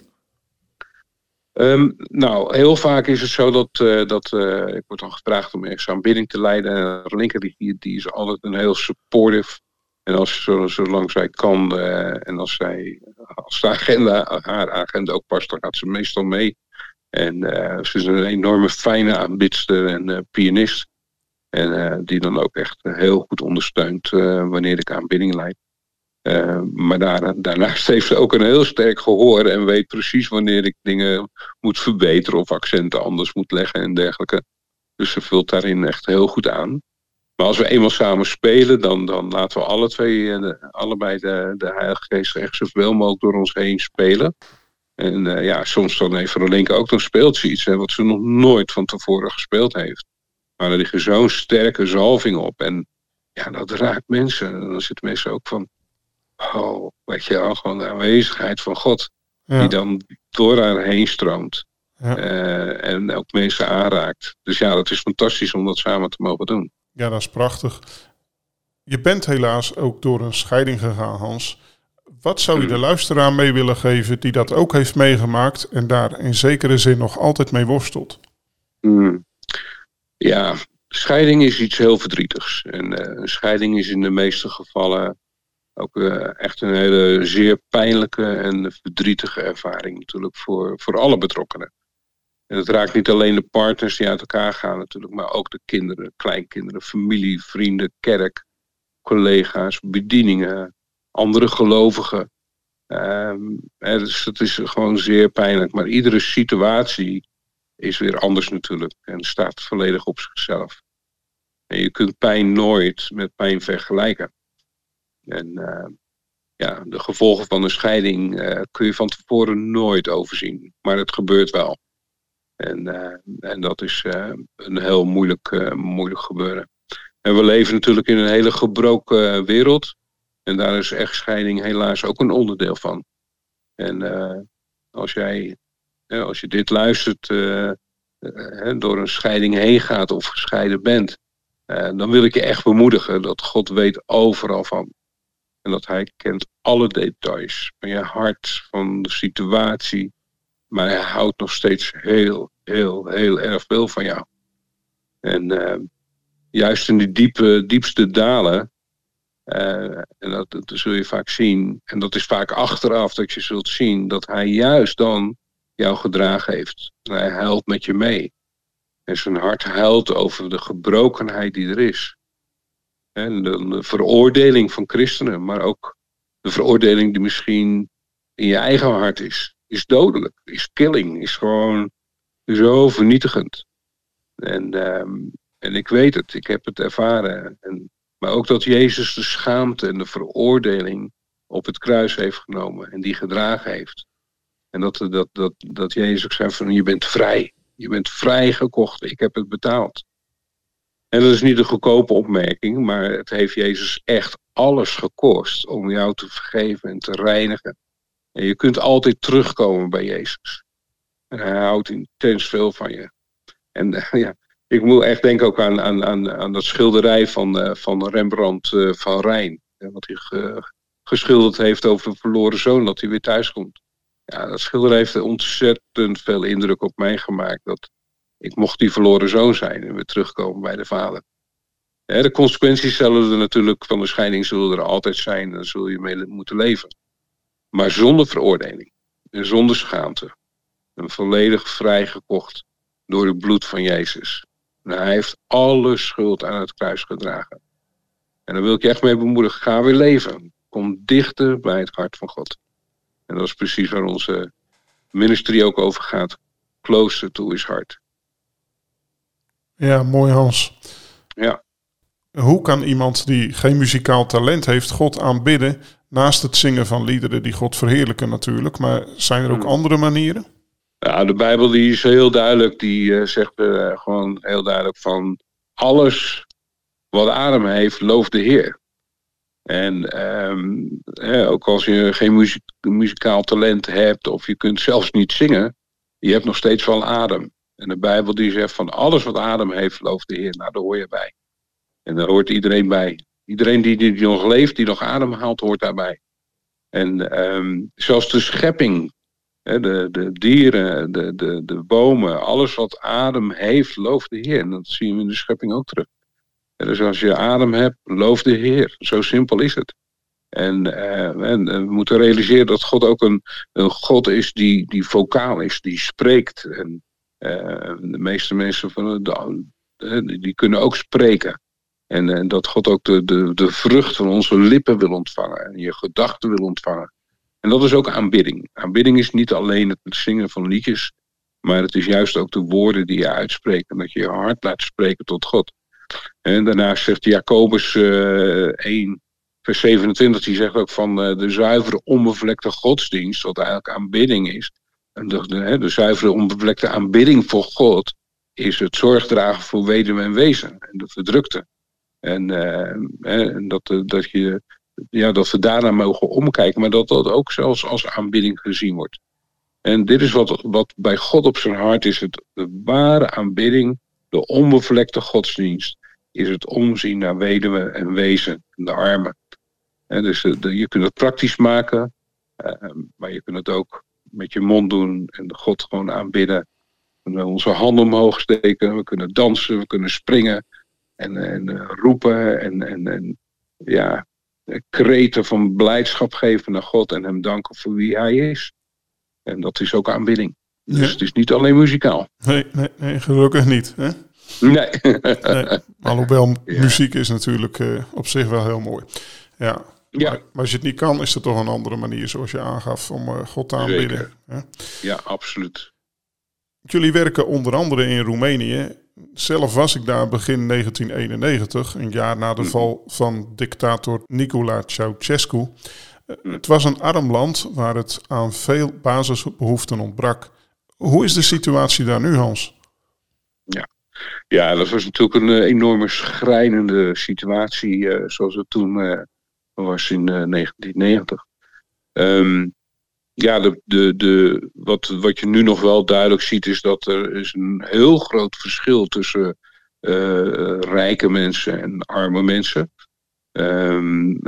Um, nou, heel vaak is het zo dat, uh, dat uh, ik word dan gevraagd om ergens aanbidding te leiden. En Rolinka die, die is altijd een heel supportive. En als zolang zij kan uh, en als, zij, als de agenda, haar agenda ook past, dan gaat ze meestal mee. En uh, ze is een enorme fijne aanbidster en uh, pianist. En uh, die dan ook echt heel goed ondersteunt wanneer ik aanbidding leid. maar daar, daarnaast heeft ze ook een heel sterk gehoor en weet precies wanneer ik dingen moet verbeteren of accenten anders moet leggen en dergelijke. Dus ze vult daarin echt heel goed aan. Maar als we eenmaal samen spelen, dan, dan laten we alle twee, allebei de, de Heilige Geest echt zoveel mogelijk door ons heen spelen. En uh, ja, soms dan heeft Rolinka ook, dan speelt ze iets hè, wat ze nog nooit van tevoren gespeeld heeft. Maar er ligt zo'n sterke zalving op. En ja, dat raakt mensen. En dan zitten mensen ook van, oh, weet je wel, gewoon de aanwezigheid van God. Ja. Die dan door haar heen stroomt. Ja. Uh, en ook mensen aanraakt. Dus ja, dat is fantastisch om dat samen te mogen doen. Ja, dat is prachtig. Je bent helaas ook door een scheiding gegaan, Hans. Wat zou je de luisteraar mee willen geven die dat ook heeft meegemaakt en daar in zekere zin nog altijd mee worstelt? Mm. Ja, scheiding is iets heel verdrietigs. En uh, een scheiding is in de meeste gevallen ook uh, echt een hele zeer pijnlijke en verdrietige ervaring natuurlijk voor, voor alle betrokkenen. En het raakt niet alleen de partners die uit elkaar gaan natuurlijk, maar ook de kinderen, kleinkinderen, familie, vrienden, kerk, collega's, bedieningen, andere gelovigen. Hè, dus dat is gewoon zeer pijnlijk. Maar iedere situatie is weer anders natuurlijk en staat volledig op zichzelf. En je kunt pijn nooit met pijn vergelijken. En uh, ja, de gevolgen van een scheiding uh, kun je van tevoren nooit overzien. Maar het gebeurt wel. En, uh, en dat is een heel moeilijk, moeilijk gebeuren. En we leven natuurlijk in een hele gebroken wereld. En daar is echtscheiding helaas ook een onderdeel van. En uh, als jij, als je dit luistert, uh, door een scheiding heen gaat of gescheiden bent, dan wil ik je echt bemoedigen dat God weet overal van. En dat Hij kent alle details van je hart, van de situatie. Maar Hij houdt nog steeds heel, heel, heel erg veel van jou. En juist in die diepe, diepste dalen, en dat, dat, zul je vaak zien, en dat is vaak achteraf dat je zult zien dat hij juist dan jou gedragen heeft. hij huilt met je mee. En zijn hart huilt over de gebrokenheid die er is. En de, veroordeling van christenen, maar ook de veroordeling die misschien in je eigen hart is. Is dodelijk, is killing, is gewoon zo vernietigend. En, ehm, en ik weet het, ik heb het ervaren. En, maar ook dat Jezus de schaamte en de veroordeling op het kruis heeft genomen en die gedragen heeft. En dat, dat, dat, dat Jezus zei van je bent vrij. Je bent vrijgekocht, ik heb het betaald. En dat is niet een goedkope opmerking, maar het heeft Jezus echt alles gekost om jou te vergeven en te reinigen. En je kunt altijd terugkomen bij Jezus. En hij houdt intens veel van je. En ja, ik moet echt denken ook aan, aan, aan, aan dat schilderij van, uh, van Rembrandt uh, van Rijn. wat hij geschilderd heeft over een verloren zoon, dat hij weer thuis komt. Ja, dat schilderij heeft ontzettend veel indruk op mij gemaakt. Dat ik mocht die verloren zoon zijn en weer terugkomen bij de vader. de consequenties zullen er natuurlijk van de scheiding zullen er altijd zijn. Daar zul je mee moeten leven. Maar zonder veroordeling en zonder schaamte. En volledig vrijgekocht door het bloed van Jezus. En hij heeft alle schuld aan het kruis gedragen. En daar wil ik je echt mee bemoedigen. Ga weer leven. Kom dichter bij het hart van God. En dat is precies waar onze ministerie ook over gaat. Closer to his heart. Ja, mooi Hans. Ja. Hoe kan iemand die geen muzikaal talent heeft God aanbidden naast het zingen van liederen die God verheerlijken natuurlijk, maar zijn er ook hmm. andere manieren? Ja, de Bijbel die is heel duidelijk, die uh, zegt uh, gewoon heel duidelijk van alles wat adem heeft, loof de Heer. En um, ook als je geen muzikaal talent hebt of je kunt zelfs niet zingen, je hebt nog steeds wel adem. En de Bijbel die zegt van alles wat adem heeft, looft de Heer. Nou, daar hoor je bij. En daar hoort iedereen bij. Iedereen die, nog leeft, die nog adem haalt, hoort daarbij. En um, zelfs de schepping, de, de dieren, de, de, de bomen, alles wat adem heeft, looft de Heer. En dat zien we in de schepping ook terug. Dus als je adem hebt, loof de Heer. Zo simpel is het. En, uh, en, we moeten realiseren dat God ook een, een God is die, die vocaal is, die spreekt. En uh, de meeste mensen van de, die kunnen ook spreken. En, en, dat God ook de, de, de vrucht van onze lippen wil ontvangen. En je gedachten wil ontvangen. En dat is ook aanbidding. Aanbidding is niet alleen het zingen van liedjes. Maar het is juist ook de woorden die je uitspreekt. En dat je je hart laat spreken tot God. En daarnaast zegt Jacobus uh, eh, 1, vers 27, die zegt ook van uh, de zuivere onbevlekte godsdienst, wat eigenlijk aanbidding is. En de, de, zuivere onbevlekte aanbidding voor God is het zorgdragen voor weduwe en wezen en de verdrukte. En, uh, en dat, dat, je, ja, dat we daarna mogen omkijken, maar dat dat ook zelfs als aanbidding gezien wordt. En dit is wat, wat bij God op zijn hart is: het, de ware aanbidding, de onbevlekte godsdienst, is het omzien naar weduwe en wezen en de armen. En dus eh, je kunt het praktisch maken, uh, maar je kunt het ook met je mond doen en God gewoon aanbidden. Kunnen onze handen omhoog steken, we kunnen dansen, we kunnen springen en, en uh, roepen en, en, en ja, kreten van blijdschap geven naar God en hem danken voor wie hij is. En dat is ook aanbidding. Dus het is niet alleen muzikaal. Nee, nee, nee gelukkig niet. Hè? Nee. nee. Alhoewel muziek is natuurlijk uh, op zich wel heel mooi. Ja. Ja. Maar, als je het niet kan, is er toch een andere manier, zoals je aangaf, om uh, God te aanbidden. Ja, absoluut. Jullie werken onder andere in Roemenië. Zelf was ik daar begin 1991, een jaar na de mhm. val van dictator Nicolae Ceausescu. Eh. Het was een arm land waar het aan veel basisbehoeften ontbrak. Hoe is de situatie daar nu, Hans? Ja, ja dat was natuurlijk een uh, enorme schrijnende situatie, uh, zoals het toen was in 1990. Eh, ehm, ja, de, de, de, wat, wat je nu nog wel duidelijk ziet is dat er is een heel groot verschil tussen uh, rijke mensen en arme mensen. Um,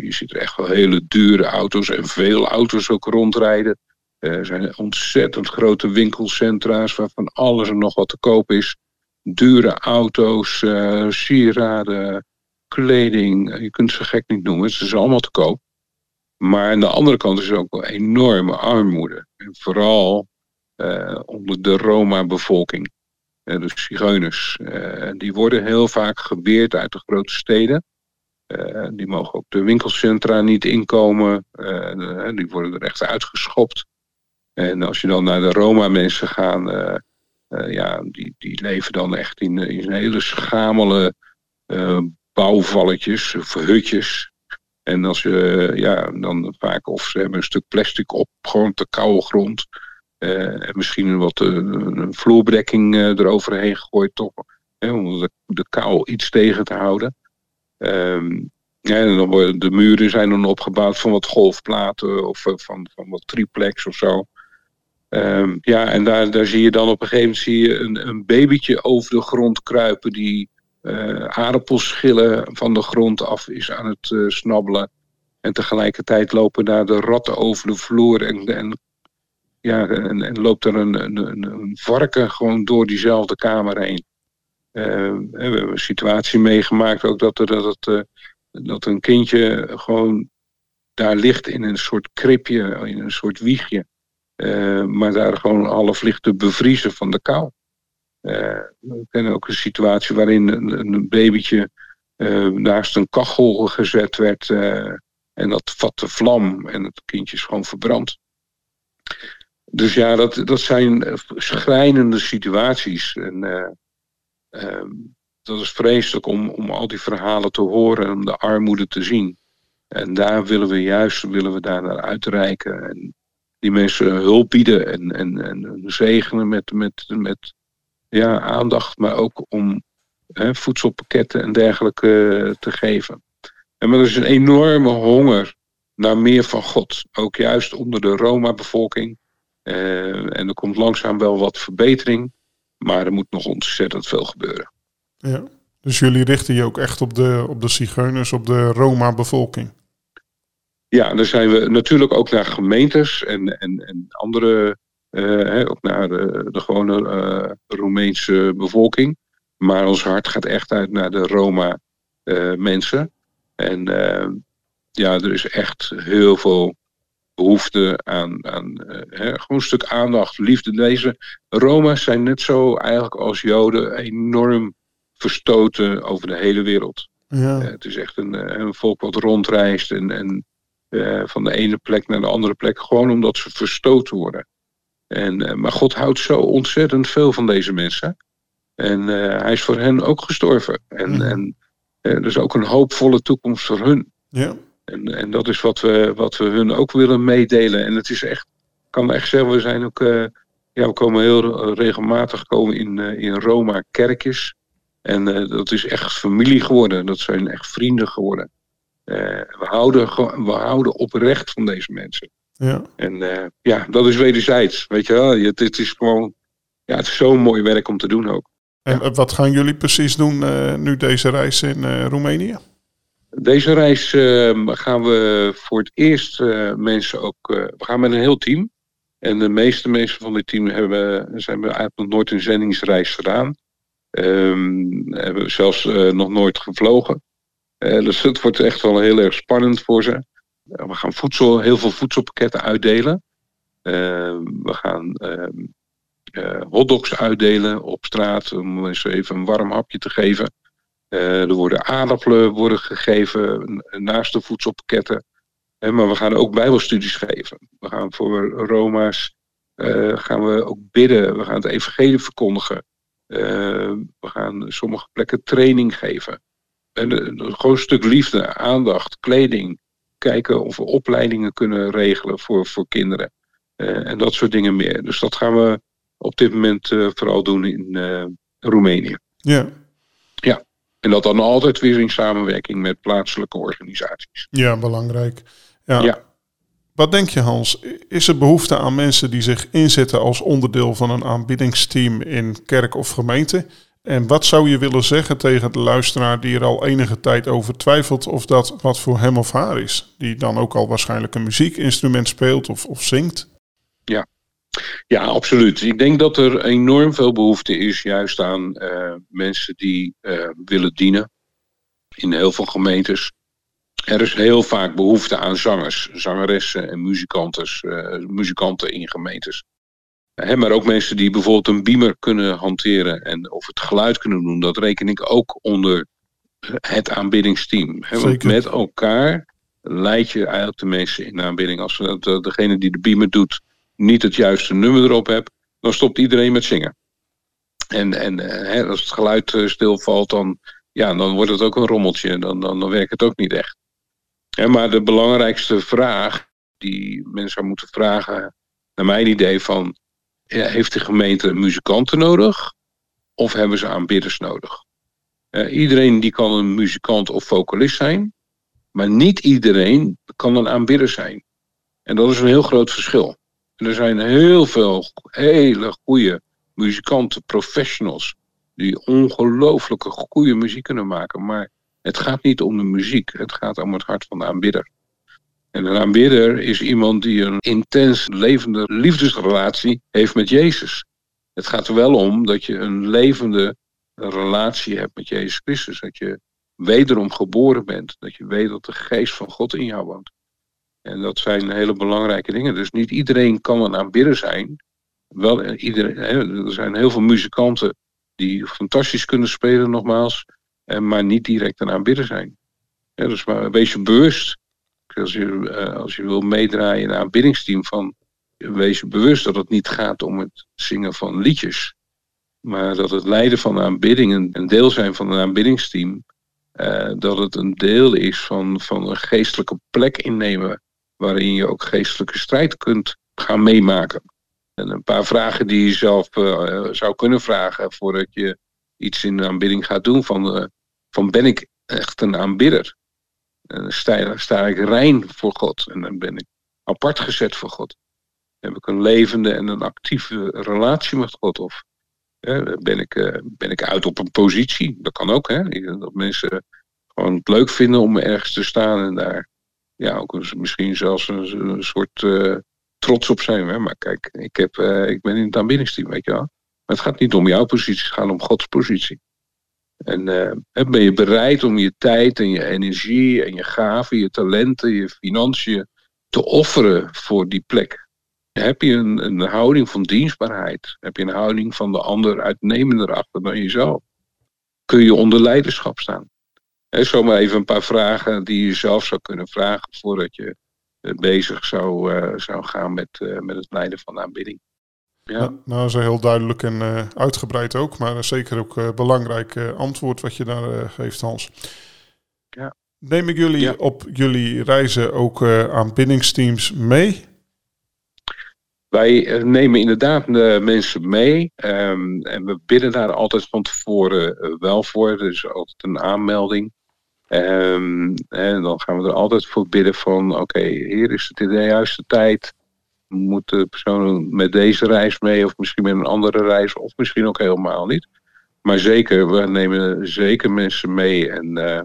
je ziet er echt wel hele dure auto's en veel auto's ook rondrijden. Er zijn ontzettend grote winkelcentra's waarvan alles en nog wat te koop is. dure auto's, uh, sieraden, kleding. Je kunt ze gek niet noemen. Het is allemaal te koop. Maar aan de andere kant is er ook wel enorme armoede. En vooral uh, onder de Roma-bevolking. De zigeuners. die worden heel vaak geweerd uit de grote steden. die mogen ook de winkelcentra niet inkomen. die worden er echt uitgeschopt. En als je dan naar de Roma-mensen gaat, ja, die, die leven dan echt in, in hele schamele bouwvalletjes of hutjes. En als je, ja, dan vaak of ze hebben een stuk plastic op, gewoon te koude grond. Uh, en misschien wat uh, een vloerbedekking uh, eroverheen gegooid, toch? Hè, om de, de kou iets tegen te houden. Um, ja, dan worden de muren zijn dan opgebouwd van wat golfplaten of van, van wat triplex of zo. Um, ja, en daar, daar zie je dan op een gegeven moment zie je een, een babytje over de grond kruipen die uh, aardappelschillen van de grond af is aan het uh, snabbelen. En tegelijkertijd lopen daar de ratten over de vloer en, en, ja, en, en loopt er een, een, een, varken gewoon door diezelfde kamer heen. Uh, we hebben een situatie meegemaakt ook dat, er, dat, het, dat een kindje gewoon daar ligt in een soort kripje, in een soort wiegje. maar daar gewoon half ligt te bevriezen van de kou. Uh, we kennen ook een situatie waarin een, een babytje uh, naast een kachel gezet werd. Uh, en dat vatte vlam en het kindje is gewoon verbrand. Dus ja, dat, dat zijn schrijnende situaties. En ehm, dat is vreselijk om, om al die verhalen te horen en de armoede te zien. En daar willen we juist willen we daar naar uitreiken. En die mensen hulp bieden en, en, en zegenen met, met, met ja, aandacht, maar ook om hè, voedselpakketten en dergelijke eh, te geven. En maar er is een enorme honger naar meer van God. Ook juist onder de Roma-bevolking. Uh, en er komt langzaam wel wat verbetering. Maar er moet nog ontzettend veel gebeuren. Ja, dus jullie richten je ook echt op de, op de zigeuners, op de Roma-bevolking? Ja, dan zijn we natuurlijk ook naar gemeentes en, en, en andere uh, ook naar de, de gewone uh, Roemeense bevolking. Maar ons hart gaat echt uit naar de Roma-mensen. en ja, er is echt heel veel behoefte aan, aan gewoon een stuk aandacht, liefde. Deze Roma's zijn net zo eigenlijk als Joden enorm verstoten over de hele wereld. Ja. het is echt een, een volk wat rondreist en, en van de ene plek naar de andere plek, gewoon omdat ze verstoten worden. En, eh, maar God houdt zo ontzettend veel van deze mensen. En uh, hij is voor hen ook gestorven. En, mm. en uh, er is ook een hoopvolle toekomst voor hun. Ja. En, en dat is wat we, wat we hun ook willen meedelen. En het is echt, ik kan echt zeggen, we zijn ook, uh, ja, we komen heel regelmatig komen in, in Roma kerkjes. En dat is echt familie geworden. Dat zijn echt vrienden geworden. we, houden, we houden oprecht van deze mensen. Ja. En uh, ja, dat is wederzijds. Weet je wel, het, het is gewoon, ja, het is zo'n mooi werk om te doen ook. En ja. wat gaan jullie precies doen uh, nu deze reis in uh, Roemenië? Deze reis ehm, gaan we voor het eerst mensen ook. we gaan met een heel team. En de meeste mensen van dit team hebben, zijn we eigenlijk nog nooit een zendingsreis gedaan. Um, hebben zelfs nog nooit gevlogen. dus het wordt echt wel heel erg spannend voor ze. Eh, we gaan voedsel, heel veel voedselpakketten uitdelen. Ehm, we gaan ehm, eh, hotdogs uitdelen op straat om mensen even een warm hapje te geven. Eh, er worden aardappelen worden gegeven naast de voedselpakketten. maar we gaan ook bijbelstudies geven. We gaan voor Roma's gaan we ook bidden. We gaan het evangelie verkondigen. we gaan sommige plekken training geven. En gewoon een stuk liefde, aandacht, kleding kijken of we opleidingen kunnen regelen voor, voor kinderen. Uh, en dat soort dingen meer. Dus dat gaan we op dit moment uh, vooral doen in uh, Roemenië. Ja. Ja. En dat dan altijd weer in samenwerking met plaatselijke organisaties. Ja, belangrijk. Ja. ja. Wat denk je Hans? Is er behoefte aan mensen die zich inzetten als onderdeel van een aanbiddingsteam in kerk of gemeente? En wat zou je willen zeggen tegen de luisteraar die er al enige tijd over twijfelt of dat wat voor hem of haar is? Die dan ook al waarschijnlijk een muziekinstrument speelt of, of zingt? Ja, Ja, absoluut. Ik denk dat er enorm veel behoefte is juist aan uh, mensen die uh, willen dienen in heel veel gemeentes. Er is heel vaak behoefte aan zangers, zangeressen en muzikanten, uh, muzikanten in gemeentes. Maar ook mensen die bijvoorbeeld een beamer kunnen hanteren en of het geluid kunnen doen, dat reken ik ook onder het aanbiddingsteam. want met elkaar leid je eigenlijk de mensen in de aanbidding. Als degene die de beamer doet niet het juiste nummer erop hebt, dan stopt iedereen met zingen. En, en hè, als het geluid stilvalt, dan, ja, dan wordt het ook een rommeltje. Dan, dan, dan werkt het ook niet echt. Maar de belangrijkste vraag die mensen moeten vragen, naar mijn idee, van heeft de gemeente muzikanten nodig of hebben ze aanbidders nodig? iedereen die kan een muzikant of vocalist zijn, maar niet iedereen kan een aanbidder zijn. En dat is een heel groot verschil. Er zijn heel veel hele goede muzikanten, professionals, die ongelooflijke goede muziek kunnen maken. Maar het gaat niet om de muziek, het gaat om het hart van de aanbidder. En een aanbidder is iemand die een intens levende liefdesrelatie heeft met Jezus. Het gaat er wel om dat je een levende relatie hebt met Jezus Christus. Dat je wederom geboren bent. Dat je weet dat de geest van God in jou woont. En dat zijn hele belangrijke dingen. Dus niet iedereen kan een aanbidder zijn. Wel, eh, iedereen, er zijn heel veel muzikanten die fantastisch kunnen spelen, nogmaals. Maar niet direct een aanbidder zijn. Dus maar wees je bewust. Als je, eh, als je wil meedraaien in een aanbiddingsteam, van, wees je bewust dat het niet gaat om het zingen van liedjes. Maar dat het leiden van een aanbidding, een deel zijn van een aanbiddingsteam, uh, dat het een deel is van, van een geestelijke plek innemen waarin je ook geestelijke strijd kunt gaan meemaken. En een paar vragen die je zelf uh, zou kunnen vragen voordat je iets in de aanbidding gaat doen. Van, van ben ik echt een aanbidder? En sta, sta ik rein voor God? En dan ben ik apart gezet voor God? Heb ik een levende en een actieve relatie met God? Of ben, ik, ben ik uit op een positie? Dat kan ook, hè? Dat mensen gewoon het leuk vinden om ergens te staan en daar ja, ook misschien zelfs een, soort uh, trots op zijn. Hè? Maar kijk, ik, heb, uh, ik ben in het aanbiddingsteam, weet je wel. Maar het gaat niet om jouw positie, het gaat om Gods positie. En uh, ben je bereid om je tijd en je energie en je gaven, je talenten, je financiën te offeren voor die plek? Heb je een, een houding van dienstbaarheid? Heb je een houding van de ander uitnemender achter dan jezelf? Kun je onder leiderschap staan? He, zomaar even een paar vragen die je zelf zou kunnen vragen voordat je eh, bezig zou, uh, zou gaan met, met het leiden van de aanbidding. Ja. Nou, nou, dat is heel duidelijk en uh, uitgebreid ook, maar zeker ook belangrijk antwoord wat je daar geeft, Hans. Ja. Neem ik jullie ja. op jullie reizen ook aanbiddingsteams mee? Wij nemen inderdaad de mensen mee um, en we bidden daar altijd van tevoren wel voor. Er is altijd een aanmelding. Um, en dan gaan we er altijd voor bidden van, oké, hier is het in de juiste tijd. Moet de persoon met deze reis mee of misschien met een andere reis of misschien ook helemaal niet. Maar zeker, we nemen zeker mensen mee. En uh,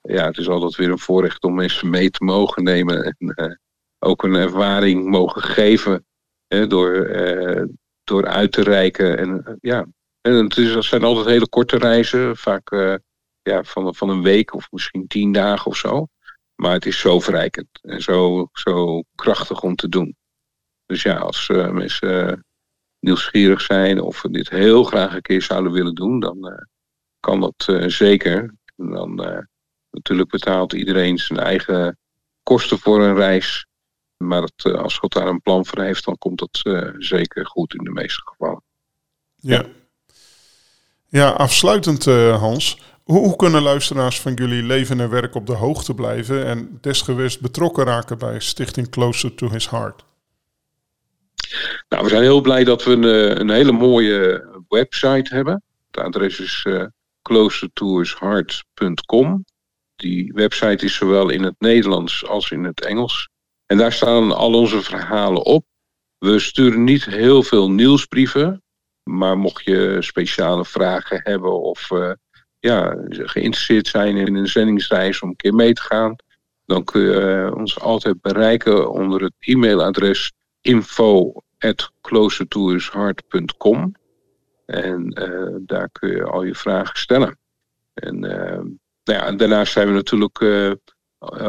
ja, het is altijd weer een voorrecht om mensen mee te mogen nemen. En uh, ook een ervaring mogen geven hè, door, uh, door uit te reiken. En ja, en het, is, het zijn altijd hele korte reizen, vaak ja, van, van een week of misschien tien dagen of zo. Maar het is zo verrijkend en zo, zo krachtig om te doen. Dus ja, als uh, mensen uh, nieuwsgierig zijn of dit heel graag een keer zouden willen doen, dan uh, kan dat zeker. En dan natuurlijk betaalt iedereen zijn eigen kosten voor een reis. Maar het, als God daar een plan voor heeft, dan komt dat zeker goed in de meeste gevallen. Ja. Ja, afsluitend Hans. Hoe, kunnen luisteraars van jullie leven en werk op de hoogte blijven en desgewenst betrokken raken bij Stichting Closer to His Heart? Nou, we zijn heel blij dat we een, eh, een hele mooie website hebben. Het adres is uh. Die website is zowel in het Nederlands als in het Engels. En daar staan al onze verhalen op. We sturen niet heel veel nieuwsbrieven. Maar mocht je speciale vragen hebben of uh, ja, geïnteresseerd zijn in een zendingsreis om een keer mee te gaan, dan kun je eh, ons altijd bereiken onder het e-mailadres info. En daar kun je al je vragen stellen. En, nou ja, daarnaast zijn we natuurlijk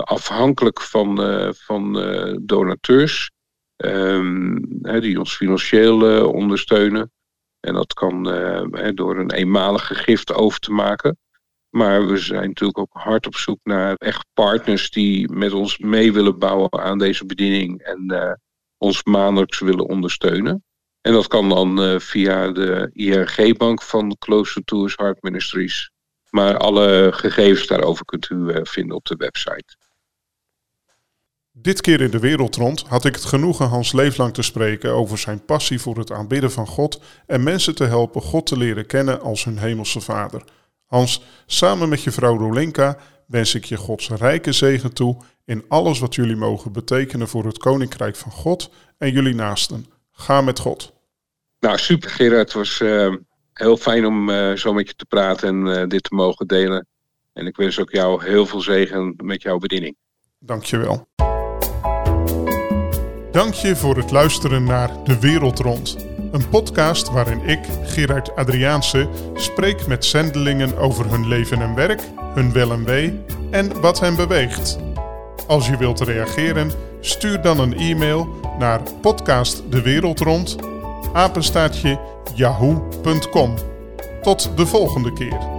afhankelijk van, van donateurs. Ehm, die ons financieel ondersteunen. En dat kan door een eenmalige gift over te maken. Maar we zijn natuurlijk ook hard op zoek naar echt partners die met ons mee willen bouwen aan deze bediening en uh, ons maandelijks willen ondersteunen. En dat kan dan uh, via de IRG-bank van Closer Tours Heart Ministries. Maar alle gegevens daarover kunt u uh, vinden op de website. Dit keer in de wereld rond had ik het genoegen Hans Leeflang te spreken over zijn passie voor het aanbidden van God en mensen te helpen God te leren kennen als hun hemelse Vader. Hans, samen met je vrouw Rolinka wens ik je Gods rijke zegen toe in alles wat jullie mogen betekenen voor het Koninkrijk van God en jullie naasten. Ga met God. Nou, super Gerard. Het was uh, heel fijn om uh, zo met je te praten en uh, dit te mogen delen. En ik wens ook jou heel veel zegen met jouw bediening. Dankjewel. Dank je voor het luisteren naar De Wereld Rond. Een podcast waarin ik, Gerard Adriaanse, spreek met zendelingen over hun leven en werk, hun wel en wee en wat hen beweegt. Als je wilt reageren, stuur dan een e-mail naar podcastdewereldrond apenstaatje yahoo.com. Tot de volgende keer.